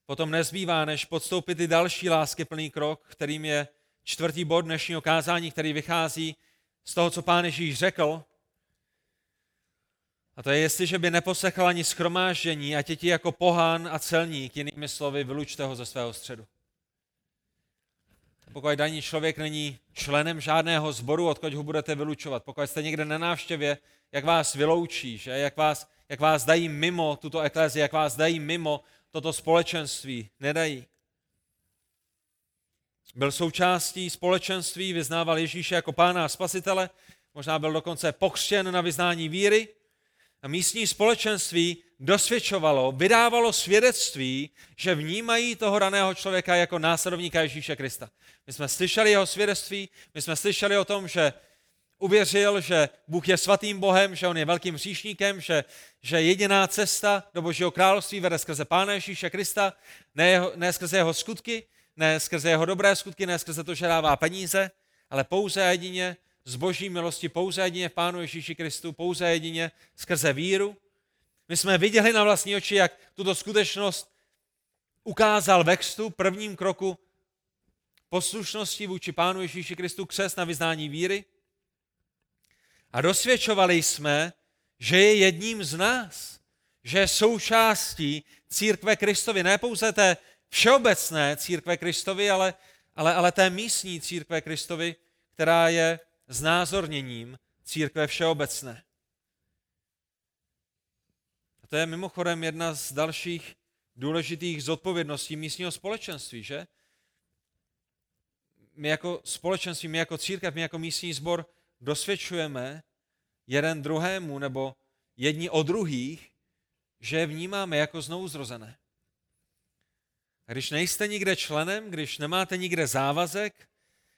potom nezbývá, než podstoupit i další lásky plný krok, kterým je čtvrtý bod dnešního kázání, který vychází z toho, co pán Ježíš řekl. A to je, jestliže by neposlechl ani schromáždění, a ti jako pohán a celník, jinými slovy, vylučte ho ze svého středu. Pokud daný člověk není členem žádného sboru, odkud ho budete vylučovat. Pokud jste někde na návštěvě, jak vás vyloučí, že? Jak, vás, jak vás dají mimo tuto eklezi, jak vás dají mimo toto společenství, nedají. Byl součástí společenství, vyznával Ježíše jako pána a spasitele, možná byl dokonce pokřtěn na vyznání víry. A místní společenství dosvědčovalo, vydávalo svědectví, že vnímají toho daného člověka jako následovníka Ježíše Krista. My jsme slyšeli jeho svědectví, my jsme slyšeli o tom, že uvěřil, že Bůh je svatým Bohem, že on je velkým hříšníkem, že, že jediná cesta do Božího království vede skrze Pána Ježíše Krista, ne, jeho, ne skrze jeho skutky, ne skrze jeho dobré skutky, ne skrze to, že dává peníze, ale pouze jedině z boží milosti, pouze jedině v Pánu Ježíši Kristu, pouze jedině skrze víru. My jsme viděli na vlastní oči, jak tuto skutečnost ukázal ve křtu, prvním kroku poslušnosti vůči Pánu Ježíši Kristu, křes na vyznání víry. A dosvědčovali jsme, že je jedním z nás, že je součástí církve Kristovi, ne pouze té všeobecné církve Kristovi, ale, ale, ale té místní církve Kristovi, která je znázorněním církve všeobecné. A to je mimochodem jedna z dalších důležitých zodpovědností místního společenství, že? My jako společenství, my jako církev, my jako místní sbor dosvědčujeme jeden druhému nebo jedni o druhých, že je vnímáme jako znovuzrozené. A když nejste nikde členem, když nemáte nikde závazek,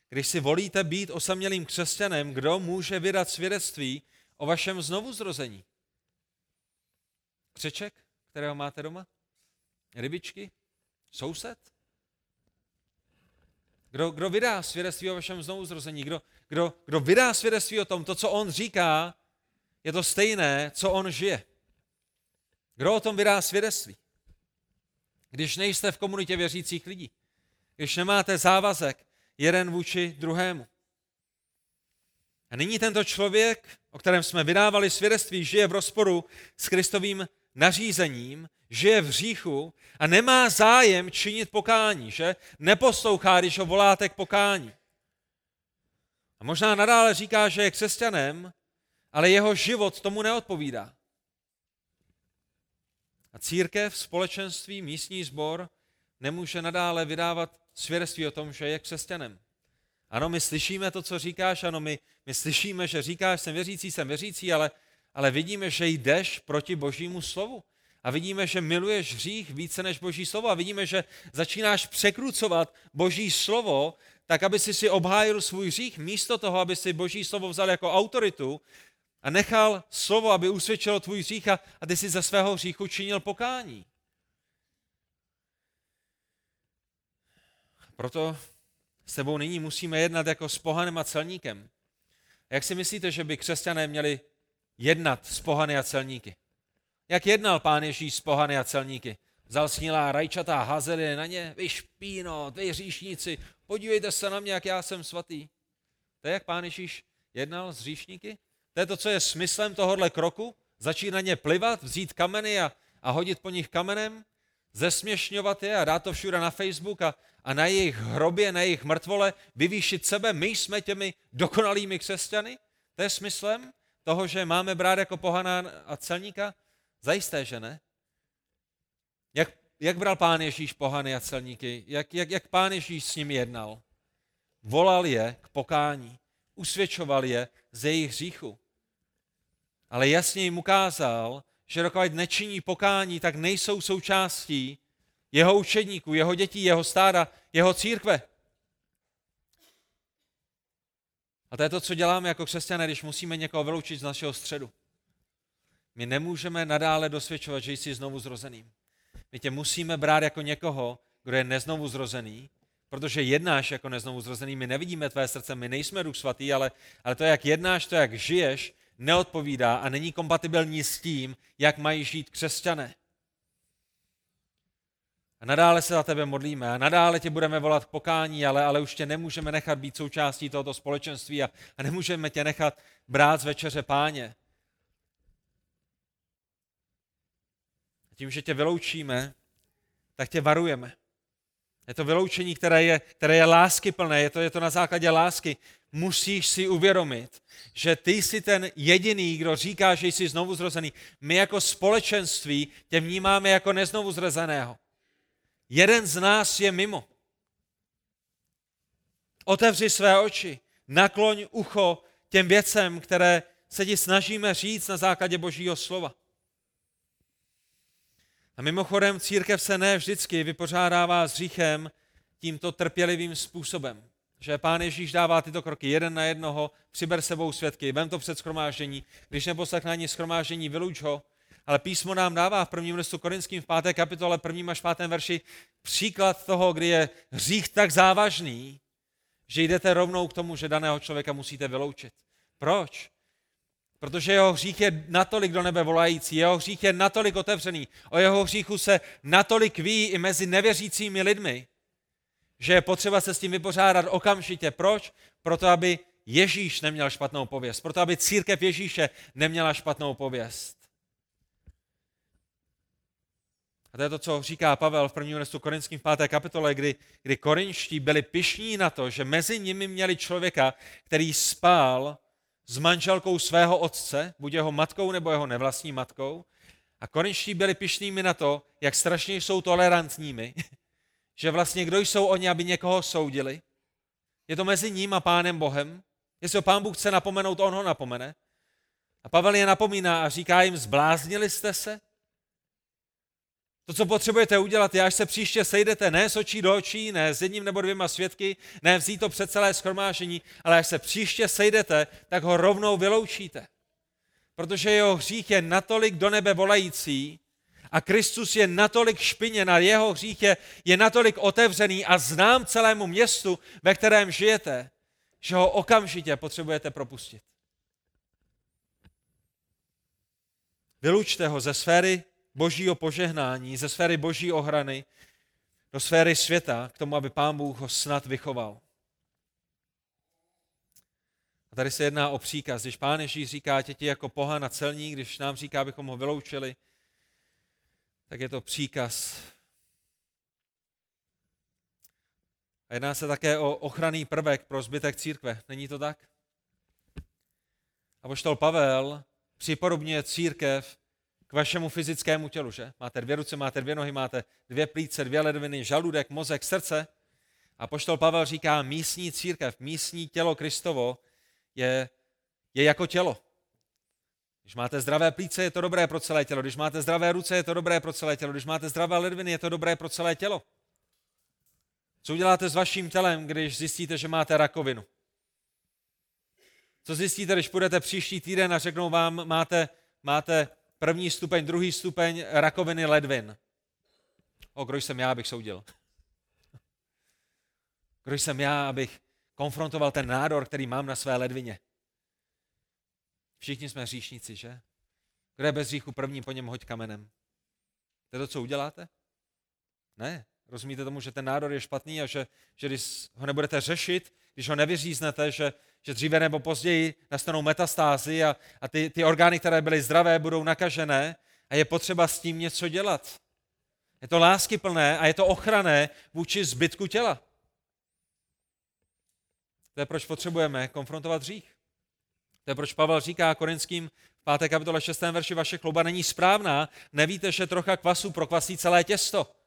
když si volíte být osamělým křesťanem, kdo může vydat svědectví o vašem znovuzrození? Křeček, kterého máte doma? Rybičky? Soused? Kdo, kdo vydá svědectví o vašem znovuzrození? Kdo, kdo, kdo vydá svědectví o tom, to, co on říká, je to stejné, co on žije. Kdo o tom vydá svědectví? Když nejste v komunitě věřících lidí, když nemáte závazek jeden vůči druhému. A nyní tento člověk, o kterém jsme vydávali svědectví, žije v rozporu s Kristovým nařízením, žije v hříchu a nemá zájem činit pokání, že? Neposlouchá, když ho voláte k pokání. A možná nadále říká, že je křesťanem, ale jeho život tomu neodpovídá. A církev, společenství, místní sbor nemůže nadále vydávat svědectví o tom, že je křesťanem. Ano, my slyšíme to, co říkáš, ano, my, my slyšíme, že říkáš, jsem věřící, jsem věřící, ale, ale vidíme, že jdeš proti božímu slovu. A vidíme, že miluješ hřích více než boží slovo. A vidíme, že začínáš překrucovat boží slovo, tak aby si si obhájil svůj hřích, místo toho, aby si boží slovo vzal jako autoritu a nechal slovo, aby usvědčilo tvůj hřích a, a ty si ze svého hříchu činil pokání. Proto s tebou nyní musíme jednat jako s pohanem a celníkem. Jak si myslíte, že by křesťané měli jednat s pohany a celníky? Jak jednal pán Ježíš s pohany a celníky? Vzal snílá rajčata, házel je na ně, vy špíno, vy hříšníci, podívejte se na mě, jak já jsem svatý. To je, jak pán Ježíš jednal s hříšníky? To je to, co je smyslem tohohle kroku? Začít na ně plivat, vzít kameny a, a hodit po nich kamenem? Zesměšňovat je a dát to všude na Facebook a, a na jejich hrobě, na jejich mrtvole vyvýšit sebe? My jsme těmi dokonalými křesťany? To je smyslem toho, že máme brát jako pohana a celníka? Zajisté, že ne. Jak, jak bral pán Ježíš pohany a celníky? Jak, jak, jak pán Ježíš s nimi jednal? Volal je k pokání, usvědčoval je z jejich hříchu. Ale jasně jim ukázal, že dokud nečiní pokání, tak nejsou součástí jeho učedníků, jeho dětí, jeho stáda, jeho církve. A to je to, co děláme jako křesťané, když musíme někoho vyloučit z našeho středu. My nemůžeme nadále dosvědčovat, že jsi znovu zrozeným. My tě musíme brát jako někoho, kdo je neznovu zrozený, protože jednáš jako neznovu zrozený. My nevidíme tvé srdce, my nejsme duch svatý, ale, ale to, jak jednáš, to, jak žiješ, neodpovídá a není kompatibilní s tím, jak mají žít křesťané. A nadále se za tebe modlíme a nadále tě budeme volat k pokání, ale, ale už tě nemůžeme nechat být součástí tohoto společenství a, a nemůžeme tě nechat brát z večeře páně. A tím, že tě vyloučíme, tak tě varujeme. Je to vyloučení, které je, které je láskyplné, je to, je to na základě lásky. Musíš si uvědomit, že ty jsi ten jediný, kdo říká, že jsi znovu zrozený. My jako společenství tě vnímáme jako neznovu zrozeného. Jeden z nás je mimo. Otevři své oči, nakloň ucho těm věcem, které se ti snažíme říct na základě Božího slova. A mimochodem církev se ne vždycky vypořádává s hříchem tímto trpělivým způsobem. Že pán Ježíš dává tyto kroky jeden na jednoho, přiber sebou svědky, vem to před schromáždění, když neposlechne ani schromáždění, vyluč ho. Ale písmo nám dává v prvním listu Korinským v páté kapitole, prvním až pátém verši příklad toho, kdy je hřích tak závažný, že jdete rovnou k tomu, že daného člověka musíte vyloučit. Proč? Protože jeho hřích je natolik do nebe volající, jeho hřích je natolik otevřený, o jeho hříchu se natolik ví i mezi nevěřícími lidmi, že je potřeba se s tím vypořádat okamžitě. Proč? Proto, aby Ježíš neměl špatnou pověst, proto, aby církev Ježíše neměla špatnou pověst. A to je to, co říká Pavel v prvním listu Korinským v páté kapitole, kdy, kdy korinští byli pišní na to, že mezi nimi měli člověka, který spál s manželkou svého otce, buď jeho matkou nebo jeho nevlastní matkou. A korinští byli pišnými na to, jak strašně jsou tolerantními, že vlastně kdo jsou oni, aby někoho soudili. Je to mezi ním a pánem Bohem. Jestli ho pán Bůh chce napomenout, on ho napomene. A Pavel je napomíná a říká jim, zbláznili jste se? To, co potřebujete udělat, je, až se příště sejdete ne s očí do očí, ne s jedním nebo dvěma svědky, ne vzít to před celé schromážení, ale až se příště sejdete, tak ho rovnou vyloučíte. Protože jeho hřích je natolik do nebe volající a Kristus je natolik špiněn a jeho hřích je, je natolik otevřený a znám celému městu, ve kterém žijete, že ho okamžitě potřebujete propustit. Vylučte ho ze sféry božího požehnání, ze sféry boží ochrany do sféry světa, k tomu, aby pán Bůh ho snad vychoval. A tady se jedná o příkaz. Když pán Ježíš říká tě jako pohan a celník, když nám říká, abychom ho vyloučili, tak je to příkaz. A jedná se také o ochranný prvek pro zbytek církve. Není to tak? A poštol Pavel připodobňuje církev k vašemu fyzickému tělu, že? Máte dvě ruce, máte dvě nohy, máte dvě plíce, dvě ledviny, žaludek, mozek, srdce. A poštol Pavel říká, místní církev, místní tělo Kristovo je, je jako tělo. Když máte zdravé plíce, je to dobré pro celé tělo. Když máte zdravé ruce, je to dobré pro celé tělo. Když máte zdravé ledviny, je to dobré pro celé tělo. Co uděláte s vaším tělem, když zjistíte, že máte rakovinu? Co zjistíte, když půjdete příští týden a řeknou vám, máte, máte první stupeň, druhý stupeň rakoviny ledvin? O, kdo jsem já, abych soudil? Kdo jsem já, abych konfrontoval ten nádor, který mám na své ledvině? Všichni jsme hříšníci, že? Kdo je bez hříchu první, po něm hoď kamenem. To je to, co uděláte? Ne. Rozumíte tomu, že ten nádor je špatný a že, že když ho nebudete řešit, když ho nevyříznete, že, že dříve nebo později nastanou metastázy a, a ty, ty orgány, které byly zdravé, budou nakažené a je potřeba s tím něco dělat. Je to láskyplné a je to ochrané vůči zbytku těla. To je proč potřebujeme konfrontovat hřích. To je proč Pavel říká korinským v 5. kapitole 6. verši, vaše chluba není správná, nevíte, že trocha kvasu prokvasí celé těsto.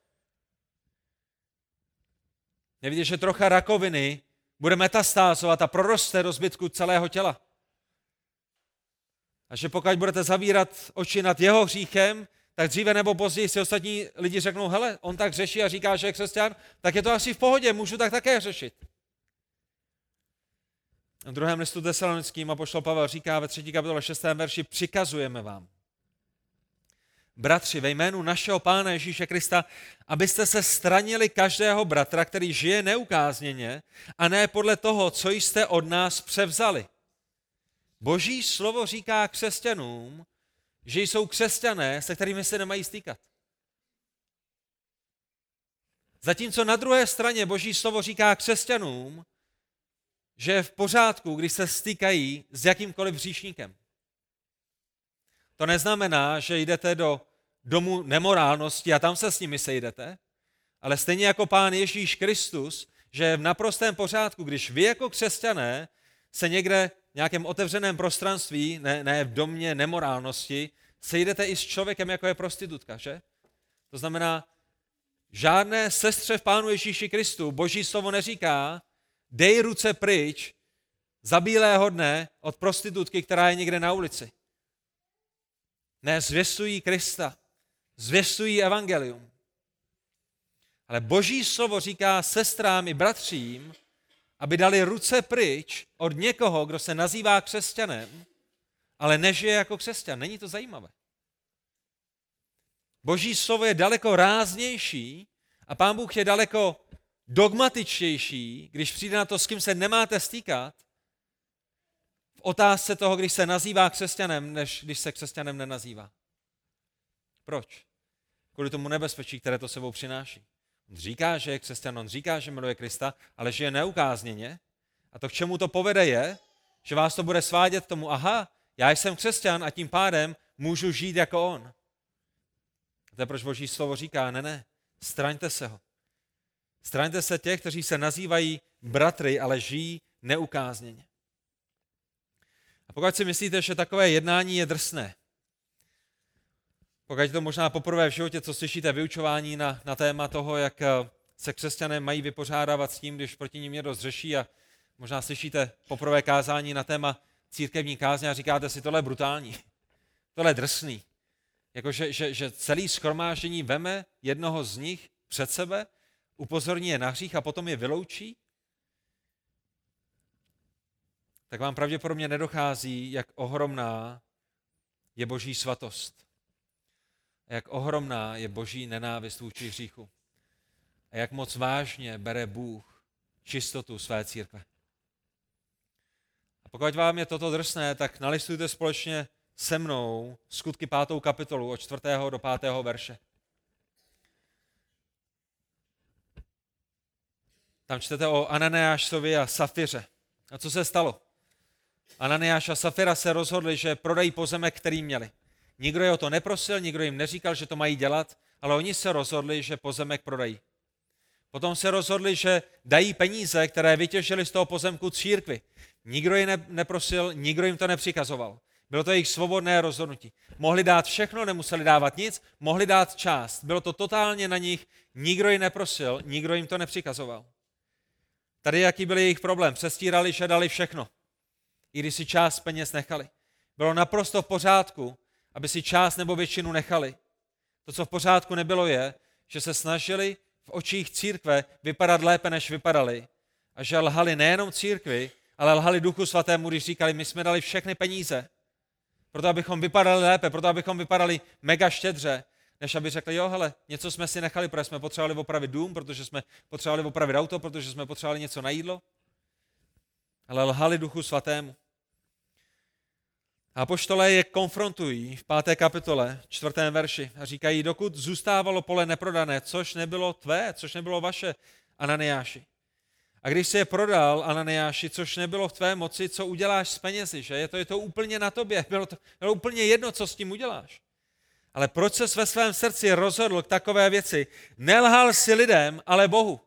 Nevíte, že trocha rakoviny bude metastázovat a proroste do zbytku celého těla. A že pokud budete zavírat oči nad jeho hříchem, tak dříve nebo později si ostatní lidi řeknou, hele, on tak řeší a říká, že je křesťan, tak je to asi v pohodě, můžu tak také řešit. V druhém listu tesalonickým a pošlo Pavel říká ve třetí kapitole 6. verši, přikazujeme vám, bratři, ve jménu našeho Pána Ježíše Krista, abyste se stranili každého bratra, který žije neukázněně a ne podle toho, co jste od nás převzali. Boží slovo říká křesťanům, že jsou křesťané, se kterými se nemají stýkat. Zatímco na druhé straně Boží slovo říká křesťanům, že je v pořádku, když se stýkají s jakýmkoliv hříšníkem. To neznamená, že jdete do domu nemorálnosti a tam se s nimi sejdete, ale stejně jako Pán Ježíš Kristus, že v naprostém pořádku, když vy jako křesťané se někde v nějakém otevřeném prostranství, ne, ne v domě nemorálnosti, sejdete i s člověkem, jako je prostitutka, že? To znamená, žádné sestře v Pánu Ježíši Kristu, boží slovo neříká, dej ruce pryč za bílého dne od prostitutky, která je někde na ulici. Ne, zvěstují Krista, zvěstují evangelium. Ale boží slovo říká sestrám i bratřím, aby dali ruce pryč od někoho, kdo se nazývá křesťanem, ale nežije jako křesťan. Není to zajímavé. Boží slovo je daleko ráznější a pán Bůh je daleko dogmatičtější, když přijde na to, s kým se nemáte stýkat, v otázce toho, když se nazývá křesťanem, než když se křesťanem nenazývá. Proč? Kvůli tomu nebezpečí, které to sebou přináší. On říká, že je křesťan, on říká, že miluje Krista, ale že je neukázněně. A to, k čemu to povede, je, že vás to bude svádět tomu, aha, já jsem křesťan a tím pádem můžu žít jako on. A to je proč Boží slovo říká, ne, ne, straňte se ho. Straňte se těch, kteří se nazývají bratry, ale žijí neukázněně. A pokud si myslíte, že takové jednání je drsné, pokud to možná poprvé v životě, co slyšíte vyučování na, na téma toho, jak eh, se křesťané mají vypořádávat s tím, když proti ním někdo zřeší a možná slyšíte poprvé kázání na téma církevní kázně a říkáte si, tohle je brutální, tohle je drsný. Jako, že, že, že celý schromáždění veme jednoho z nich před sebe, upozorní je na hřích a potom je vyloučí, tak vám pravděpodobně nedochází, jak ohromná je boží svatost. Jak ohromná je boží nenávist vůči hříchu. A jak moc vážně bere Bůh čistotu své církve. A pokud vám je toto drsné, tak nalistujte společně se mnou skutky pátou kapitolu od čtvrtého do pátého verše. Tam čtete o Ananeášovi a Safiře. A co se stalo? Ananiáš a Safira se rozhodli, že prodají pozemek, který měli. Nikdo je o to neprosil, nikdo jim neříkal, že to mají dělat, ale oni se rozhodli, že pozemek prodají. Potom se rozhodli, že dají peníze, které vytěžili z toho pozemku církvi. Nikdo je ne, neprosil, nikdo jim to nepřikazoval. Bylo to jejich svobodné rozhodnutí. Mohli dát všechno, nemuseli dávat nic, mohli dát část. Bylo to totálně na nich, nikdo je neprosil, nikdo jim to nepřikazoval. Tady jaký byl jejich problém? Přestírali, že dali všechno. I když si část peněz nechali. Bylo naprosto v pořádku, aby si část nebo většinu nechali. To, co v pořádku nebylo, je, že se snažili v očích církve vypadat lépe, než vypadali. A že lhali nejenom církvi, ale lhali Duchu Svatému, když říkali, my jsme dali všechny peníze, proto abychom vypadali lépe, proto abychom vypadali mega štědře, než aby řekli, jo, hele, něco jsme si nechali, protože jsme potřebovali opravit dům, protože jsme potřebovali opravit auto, protože jsme potřebovali něco na jídlo. Ale lhali Duchu Svatému. A poštole je konfrontují v páté kapitole, čtvrtém verši a říkají, dokud zůstávalo pole neprodané, což nebylo tvé, což nebylo vaše, Ananiáši. A když se je prodal Ananiáši, což nebylo v tvé moci, co uděláš s penězi, že? Je to, je to úplně na tobě, bylo to bylo úplně jedno, co s tím uděláš. Ale proč se ve svém srdci rozhodl k takové věci? Nelhal si lidem, ale Bohu.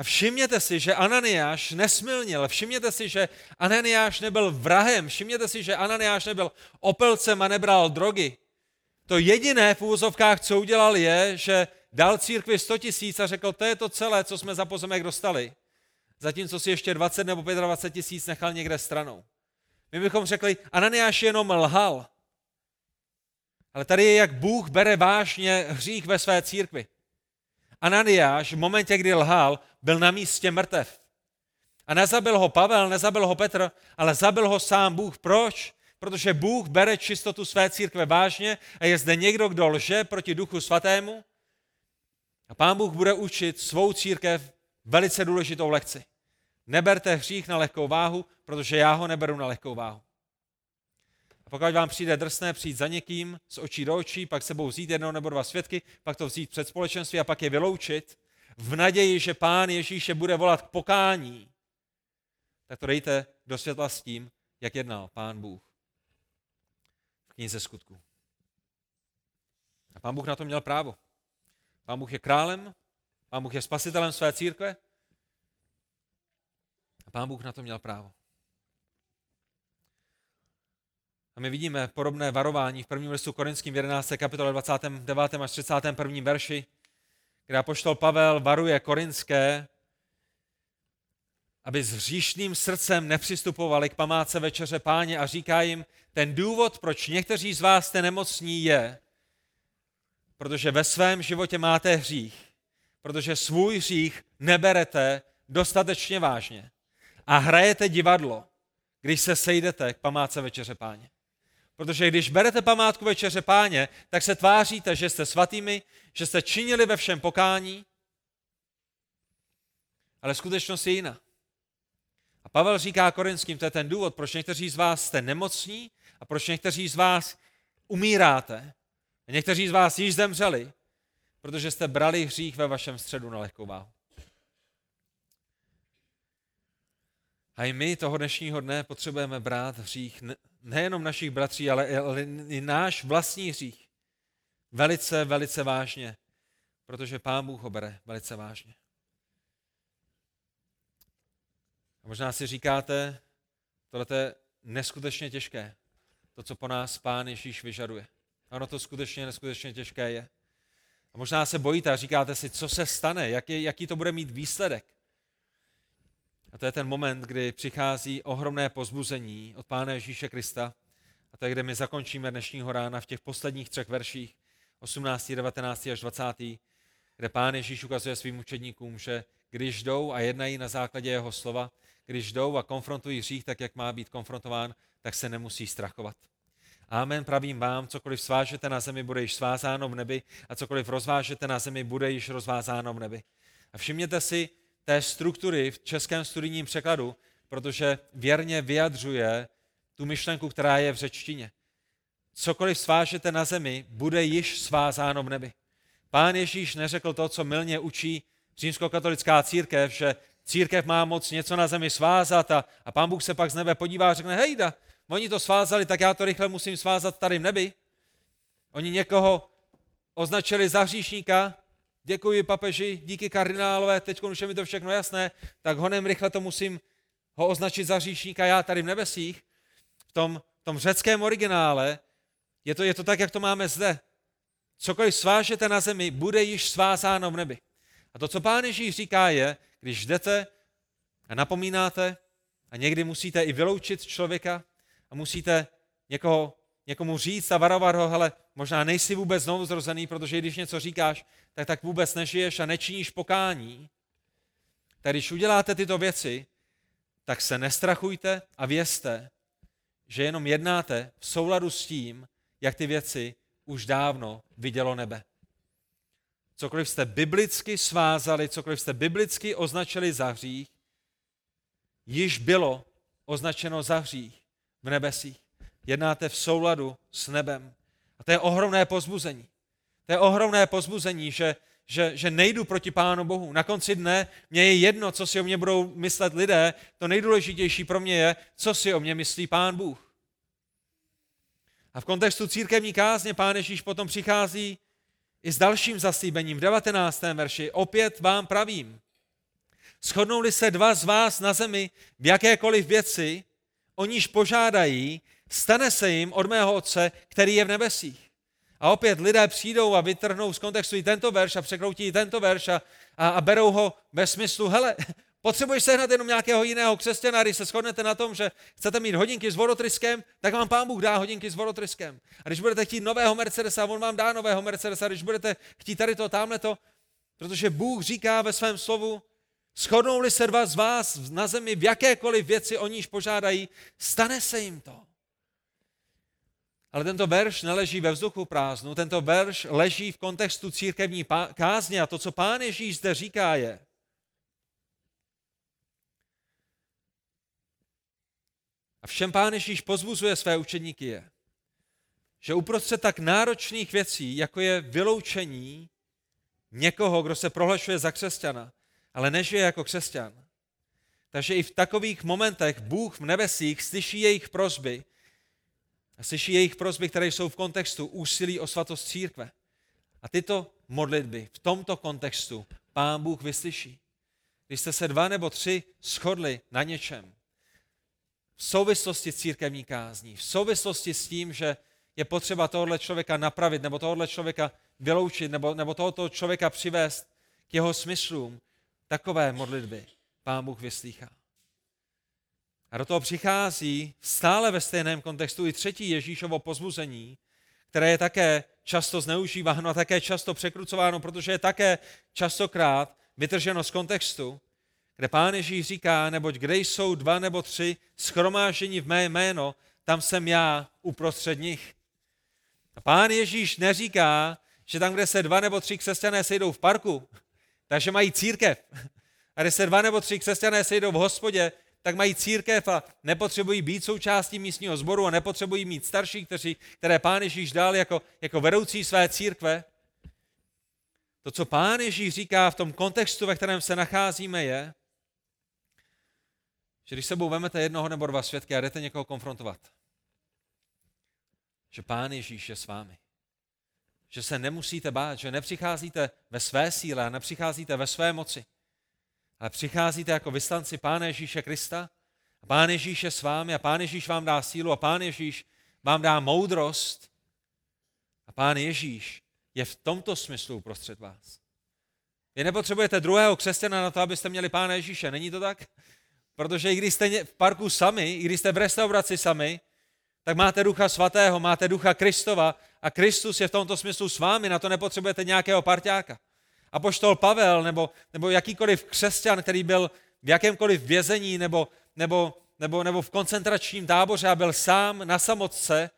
A všimněte si, že Ananiáš nesmilnil, všimněte si, že Ananiáš nebyl vrahem, všimněte si, že Ananiáš nebyl opelcem a nebral drogy. To jediné v úvozovkách, co udělal, je, že dal církvi 100 tisíc a řekl, to je to celé, co jsme za pozemek dostali. Zatímco si ještě 20 nebo 25 tisíc nechal někde stranou. My bychom řekli, Ananiáš jenom lhal. Ale tady je, jak Bůh bere vážně hřích ve své církvi. Ananiáš v momentě, kdy lhal, byl na místě mrtev. A nezabil ho Pavel, nezabil ho Petr, ale zabil ho sám Bůh. Proč? Protože Bůh bere čistotu své církve vážně a je zde někdo, kdo lže proti duchu svatému. A pán Bůh bude učit svou církev velice důležitou lekci. Neberte hřích na lehkou váhu, protože já ho neberu na lehkou váhu. A pokud vám přijde drsné přijít za někým z očí do očí, pak sebou vzít jednou nebo dva svědky, pak to vzít před společenství a pak je vyloučit, v naději, že pán Ježíše bude volat k pokání, tak to dejte do světla s tím, jak jednal pán Bůh v knize skutku. A pán Bůh na to měl právo. Pán Bůh je králem, pán Bůh je spasitelem své církve a pán Bůh na to měl právo. My vidíme podobné varování v prvním listu Korinským v 11. kapitole 29. až 31. verši, kde apoštol Pavel varuje korinské, aby s hříšným srdcem nepřistupovali k památce večeře páně a říká jim, ten důvod, proč někteří z vás jste nemocní, je, protože ve svém životě máte hřích, protože svůj hřích neberete dostatečně vážně a hrajete divadlo, když se sejdete k památce večeře páně. Protože když berete památku večeře páně, tak se tváříte, že jste svatými, že jste činili ve všem pokání, ale skutečnost je jiná. A Pavel říká korinským, to je ten důvod, proč někteří z vás jste nemocní a proč někteří z vás umíráte. A někteří z vás již zemřeli, protože jste brali hřích ve vašem středu na lehkou váhu. A i my toho dnešního dne potřebujeme brát hřích nejenom našich bratří, ale i náš vlastní hřích velice, velice vážně, protože Pán Bůh ho bere velice vážně. A možná si říkáte, tohle je neskutečně těžké, to, co po nás Pán Ježíš vyžaduje. Ano, to skutečně neskutečně těžké je. A možná se bojíte a říkáte si, co se stane, jaký, jaký to bude mít výsledek. A to je ten moment, kdy přichází ohromné pozbuzení od Pána Ježíše Krista. A to je, kde my zakončíme dnešního rána v těch posledních třech verších, 18., 19. až 20., kde Pán Ježíš ukazuje svým učedníkům, že když jdou a jednají na základě jeho slova, když jdou a konfrontují hřích tak, jak má být konfrontován, tak se nemusí strachovat. Amen, pravím vám, cokoliv svážete na zemi, bude již svázáno v nebi a cokoliv rozvážete na zemi, bude již rozvázáno v nebi. A všimněte si, té struktury v českém studijním překladu, protože věrně vyjadřuje tu myšlenku, která je v řečtině. Cokoliv svážete na zemi, bude již svázáno v nebi. Pán Ježíš neřekl to, co milně učí římskokatolická církev, že církev má moc něco na zemi svázat a, a pán Bůh se pak z nebe podívá a řekne, hejda, oni to svázali, tak já to rychle musím svázat tady v nebi. Oni někoho označili za hříšníka, děkuji papeži, díky kardinálové, teď už je mi to všechno jasné, tak honem rychle to musím ho označit za hříšníka já tady v nebesích. V tom, v tom řeckém originále je to, je to tak, jak to máme zde. Cokoliv svážete na zemi, bude již svázáno v nebi. A to, co pán Ježíš říká, je, když jdete a napomínáte a někdy musíte i vyloučit člověka a musíte někoho, někomu říct a varovat ho, ale možná nejsi vůbec znovu zrozený, protože když něco říkáš, tak tak vůbec nežiješ a nečiníš pokání. Tak když uděláte tyto věci, tak se nestrachujte a vězte, že jenom jednáte v souladu s tím, jak ty věci už dávno vidělo nebe. Cokoliv jste biblicky svázali, cokoliv jste biblicky označili za hřích, již bylo označeno za hřích v nebesích. Jednáte v souladu s nebem. A to je ohromné pozbuzení. To je ohromné pozbuzení, že, že, že nejdu proti Pánu Bohu. Na konci dne mě je jedno, co si o mě budou myslet lidé. To nejdůležitější pro mě je, co si o mě myslí Pán Bůh. A v kontextu církevní kázně Pán Ježíš potom přichází i s dalším zaslíbením v 19. verši. Opět vám pravím, shodnou-li se dva z vás na zemi v jakékoliv věci, o níž požádají, stane se jim od mého Otce, který je v nebesích. A opět lidé přijdou a vytrhnou z kontextu i tento verš a překroutí i tento verš a, a, a berou ho ve smyslu, hele, potřebuješ sehnat jenom nějakého jiného křesťana, když se shodnete na tom, že chcete mít hodinky s vodotryskem, tak vám pán Bůh dá hodinky s vodotryskem. A když budete chtít nového Mercedesa, on vám dá nového Mercedesa. Když budete chtít tady to, tamhle to, protože Bůh říká ve svém slovu, shodnou-li se dva z vás na zemi v jakékoliv věci o níž požádají, stane se jim to. Ale tento verš neleží ve vzduchu prázdnu, tento verš leží v kontextu církevní kázně a to, co pán Ježíš zde říká, je, a všem pán Ježíš pozbuzuje své učeníky je, že uprostřed tak náročných věcí, jako je vyloučení někoho, kdo se prohlašuje za křesťana, ale nežije jako křesťan, takže i v takových momentech Bůh v nebesích slyší jejich prozby a slyší jejich prozby, které jsou v kontextu úsilí o svatost církve. A tyto modlitby v tomto kontextu Pán Bůh vyslyší. Když jste se dva nebo tři shodli na něčem, v souvislosti s církevní kázní, v souvislosti s tím, že je potřeba tohohle člověka napravit, nebo tohohle člověka vyloučit, nebo, nebo tohoto člověka přivést k jeho smyslům, takové modlitby Pán Bůh vyslýchá. A do toho přichází stále ve stejném kontextu i třetí Ježíšovo pozbuzení, které je také často zneužíváno a také často překrucováno, protože je také častokrát vytrženo z kontextu, kde pán Ježíš říká, neboť kde jsou dva nebo tři schromážení v mé jméno, tam jsem já uprostřed nich. A pán Ježíš neříká, že tam, kde se dva nebo tři křesťané sejdou v parku, takže mají církev. A kde se dva nebo tři křesťané sejdou v hospodě, tak mají církev a nepotřebují být součástí místního sboru a nepotřebují mít starší, kteří, které pán Ježíš dal jako, jako vedoucí své církve. To, co pán Ježíš říká v tom kontextu, ve kterém se nacházíme, je, že když sebou vemete jednoho nebo dva svědky a jdete někoho konfrontovat, že Pán Ježíš je s vámi. Že se nemusíte bát, že nepřicházíte ve své síle nepřicházíte ve své moci, ale přicházíte jako vyslanci Pána Ježíše Krista a Pán Ježíš je s vámi a Pán Ježíš vám dá sílu a Pán Ježíš vám dá moudrost a Pán Ježíš je v tomto smyslu uprostřed vás. Vy nepotřebujete druhého křesťana na to, abyste měli Pána Ježíše, není to tak? Protože i když jste v parku sami, i když jste v restauraci sami, tak máte ducha svatého, máte ducha Kristova a Kristus je v tomto smyslu s vámi, na to nepotřebujete nějakého parťáka. A poštol Pavel nebo, nebo jakýkoliv křesťan, který byl v jakémkoliv vězení nebo, nebo, nebo, nebo v koncentračním táboře a byl sám na samotce,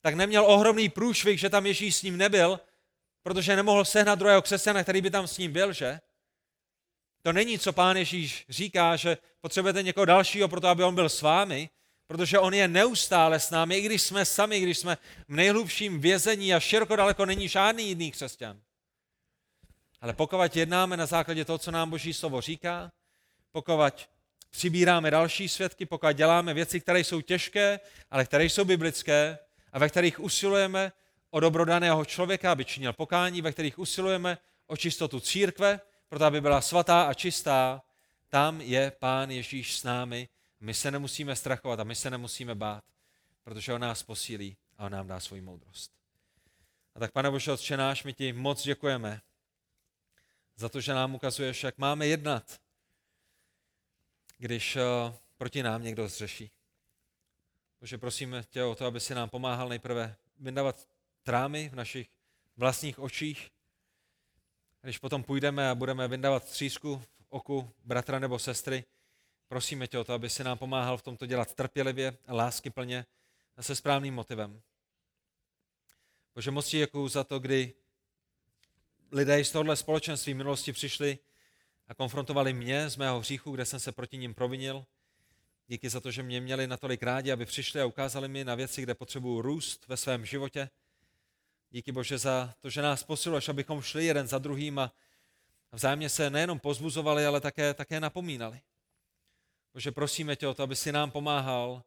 tak neměl ohromný průšvih, že tam Ježíš s ním nebyl, protože nemohl sehnat druhého křesťana, který by tam s ním byl, že? To není, co pán Ježíš říká, že potřebujete někoho dalšího pro to, aby on byl s vámi, protože on je neustále s námi, i když jsme sami, když jsme v nejhlubším vězení a široko daleko není žádný jiný křesťan. Ale pokud jednáme na základě toho, co nám Boží slovo říká, pokud přibíráme další svědky, pokud děláme věci, které jsou těžké, ale které jsou biblické a ve kterých usilujeme o dobro daného člověka, aby činil pokání, ve kterých usilujeme o čistotu církve, proto aby byla svatá a čistá, tam je Pán Ježíš s námi. My se nemusíme strachovat a my se nemusíme bát, protože On nás posílí a On nám dá svoji moudrost. A tak, pane Bože, Otče náš, my ti moc děkujeme za to, že nám ukazuješ, jak máme jednat, když uh, proti nám někdo zřeší. Bože, prosíme tě o to, aby si nám pomáhal nejprve vyndávat trámy v našich vlastních očích, když potom půjdeme a budeme vyndávat třísku v oku bratra nebo sestry, prosíme tě o to, aby si nám pomáhal v tomto dělat trpělivě láskyplně a se správným motivem. Bože, moc ti děkuju za to, kdy lidé z tohohle společenství minulosti přišli a konfrontovali mě z mého hříchu, kde jsem se proti ním provinil. Díky za to, že mě měli natolik rádi, aby přišli a ukázali mi na věci, kde potřebuju růst ve svém životě. Díky Bože za to, že nás posiluješ, abychom šli jeden za druhým a vzájemně se nejenom pozbuzovali, ale také, také napomínali. Bože, prosíme tě o to, aby si nám pomáhal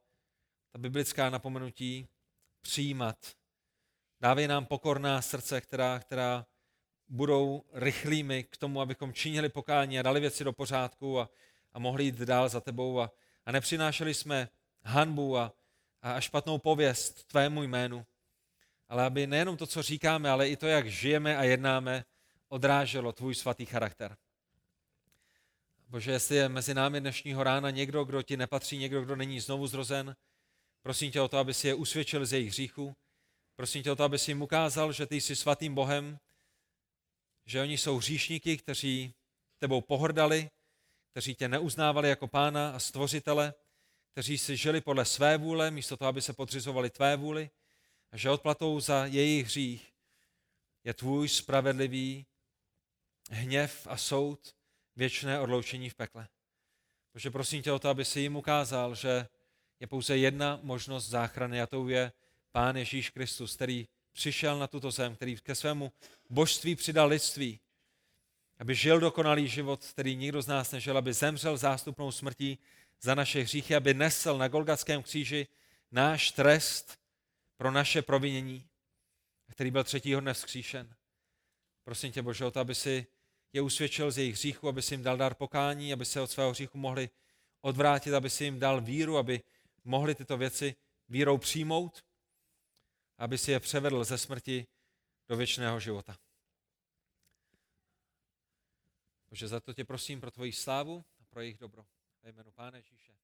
ta biblická napomenutí přijímat. Dávej nám pokorná srdce, která, která budou rychlými k tomu, abychom činili pokání a dali věci do pořádku a, a mohli jít dál za tebou a, a nepřinášeli jsme hanbu a, a špatnou pověst tvému jménu, ale aby nejenom to, co říkáme, ale i to, jak žijeme a jednáme, odráželo tvůj svatý charakter. Bože, jestli je mezi námi dnešního rána někdo, kdo ti nepatří, někdo, kdo není znovu zrozen, prosím tě o to, aby si je usvědčil z jejich hříchu. Prosím tě o to, aby si jim ukázal, že ty jsi svatým Bohem, že oni jsou hříšníky, kteří tebou pohrdali, kteří tě neuznávali jako pána a stvořitele, kteří si žili podle své vůle, místo toho, aby se podřizovali tvé vůli, a že odplatou za jejich hřích je tvůj spravedlivý hněv a soud, věčné odloučení v pekle. Takže prosím tě o to, aby si jim ukázal, že je pouze jedna možnost záchrany a to je Pán Ježíš Kristus, který přišel na tuto zem, který ke svému božství přidal lidství, aby žil dokonalý život, který nikdo z nás nežil, aby zemřel zástupnou smrtí za naše hříchy, aby nesl na Golgatském kříži náš trest pro naše provinění, který byl třetího dne vzkříšen. Prosím tě, Bože, o to, aby si je usvědčil z jejich hříchu, aby si jim dal dar pokání, aby se od svého hříchu mohli odvrátit, aby si jim dal víru, aby mohli tyto věci vírou přijmout, aby si je převedl ze smrti do věčného života. Bože, za to tě prosím pro tvoji slávu a pro jejich dobro. Ve jménu Pána Ježíše.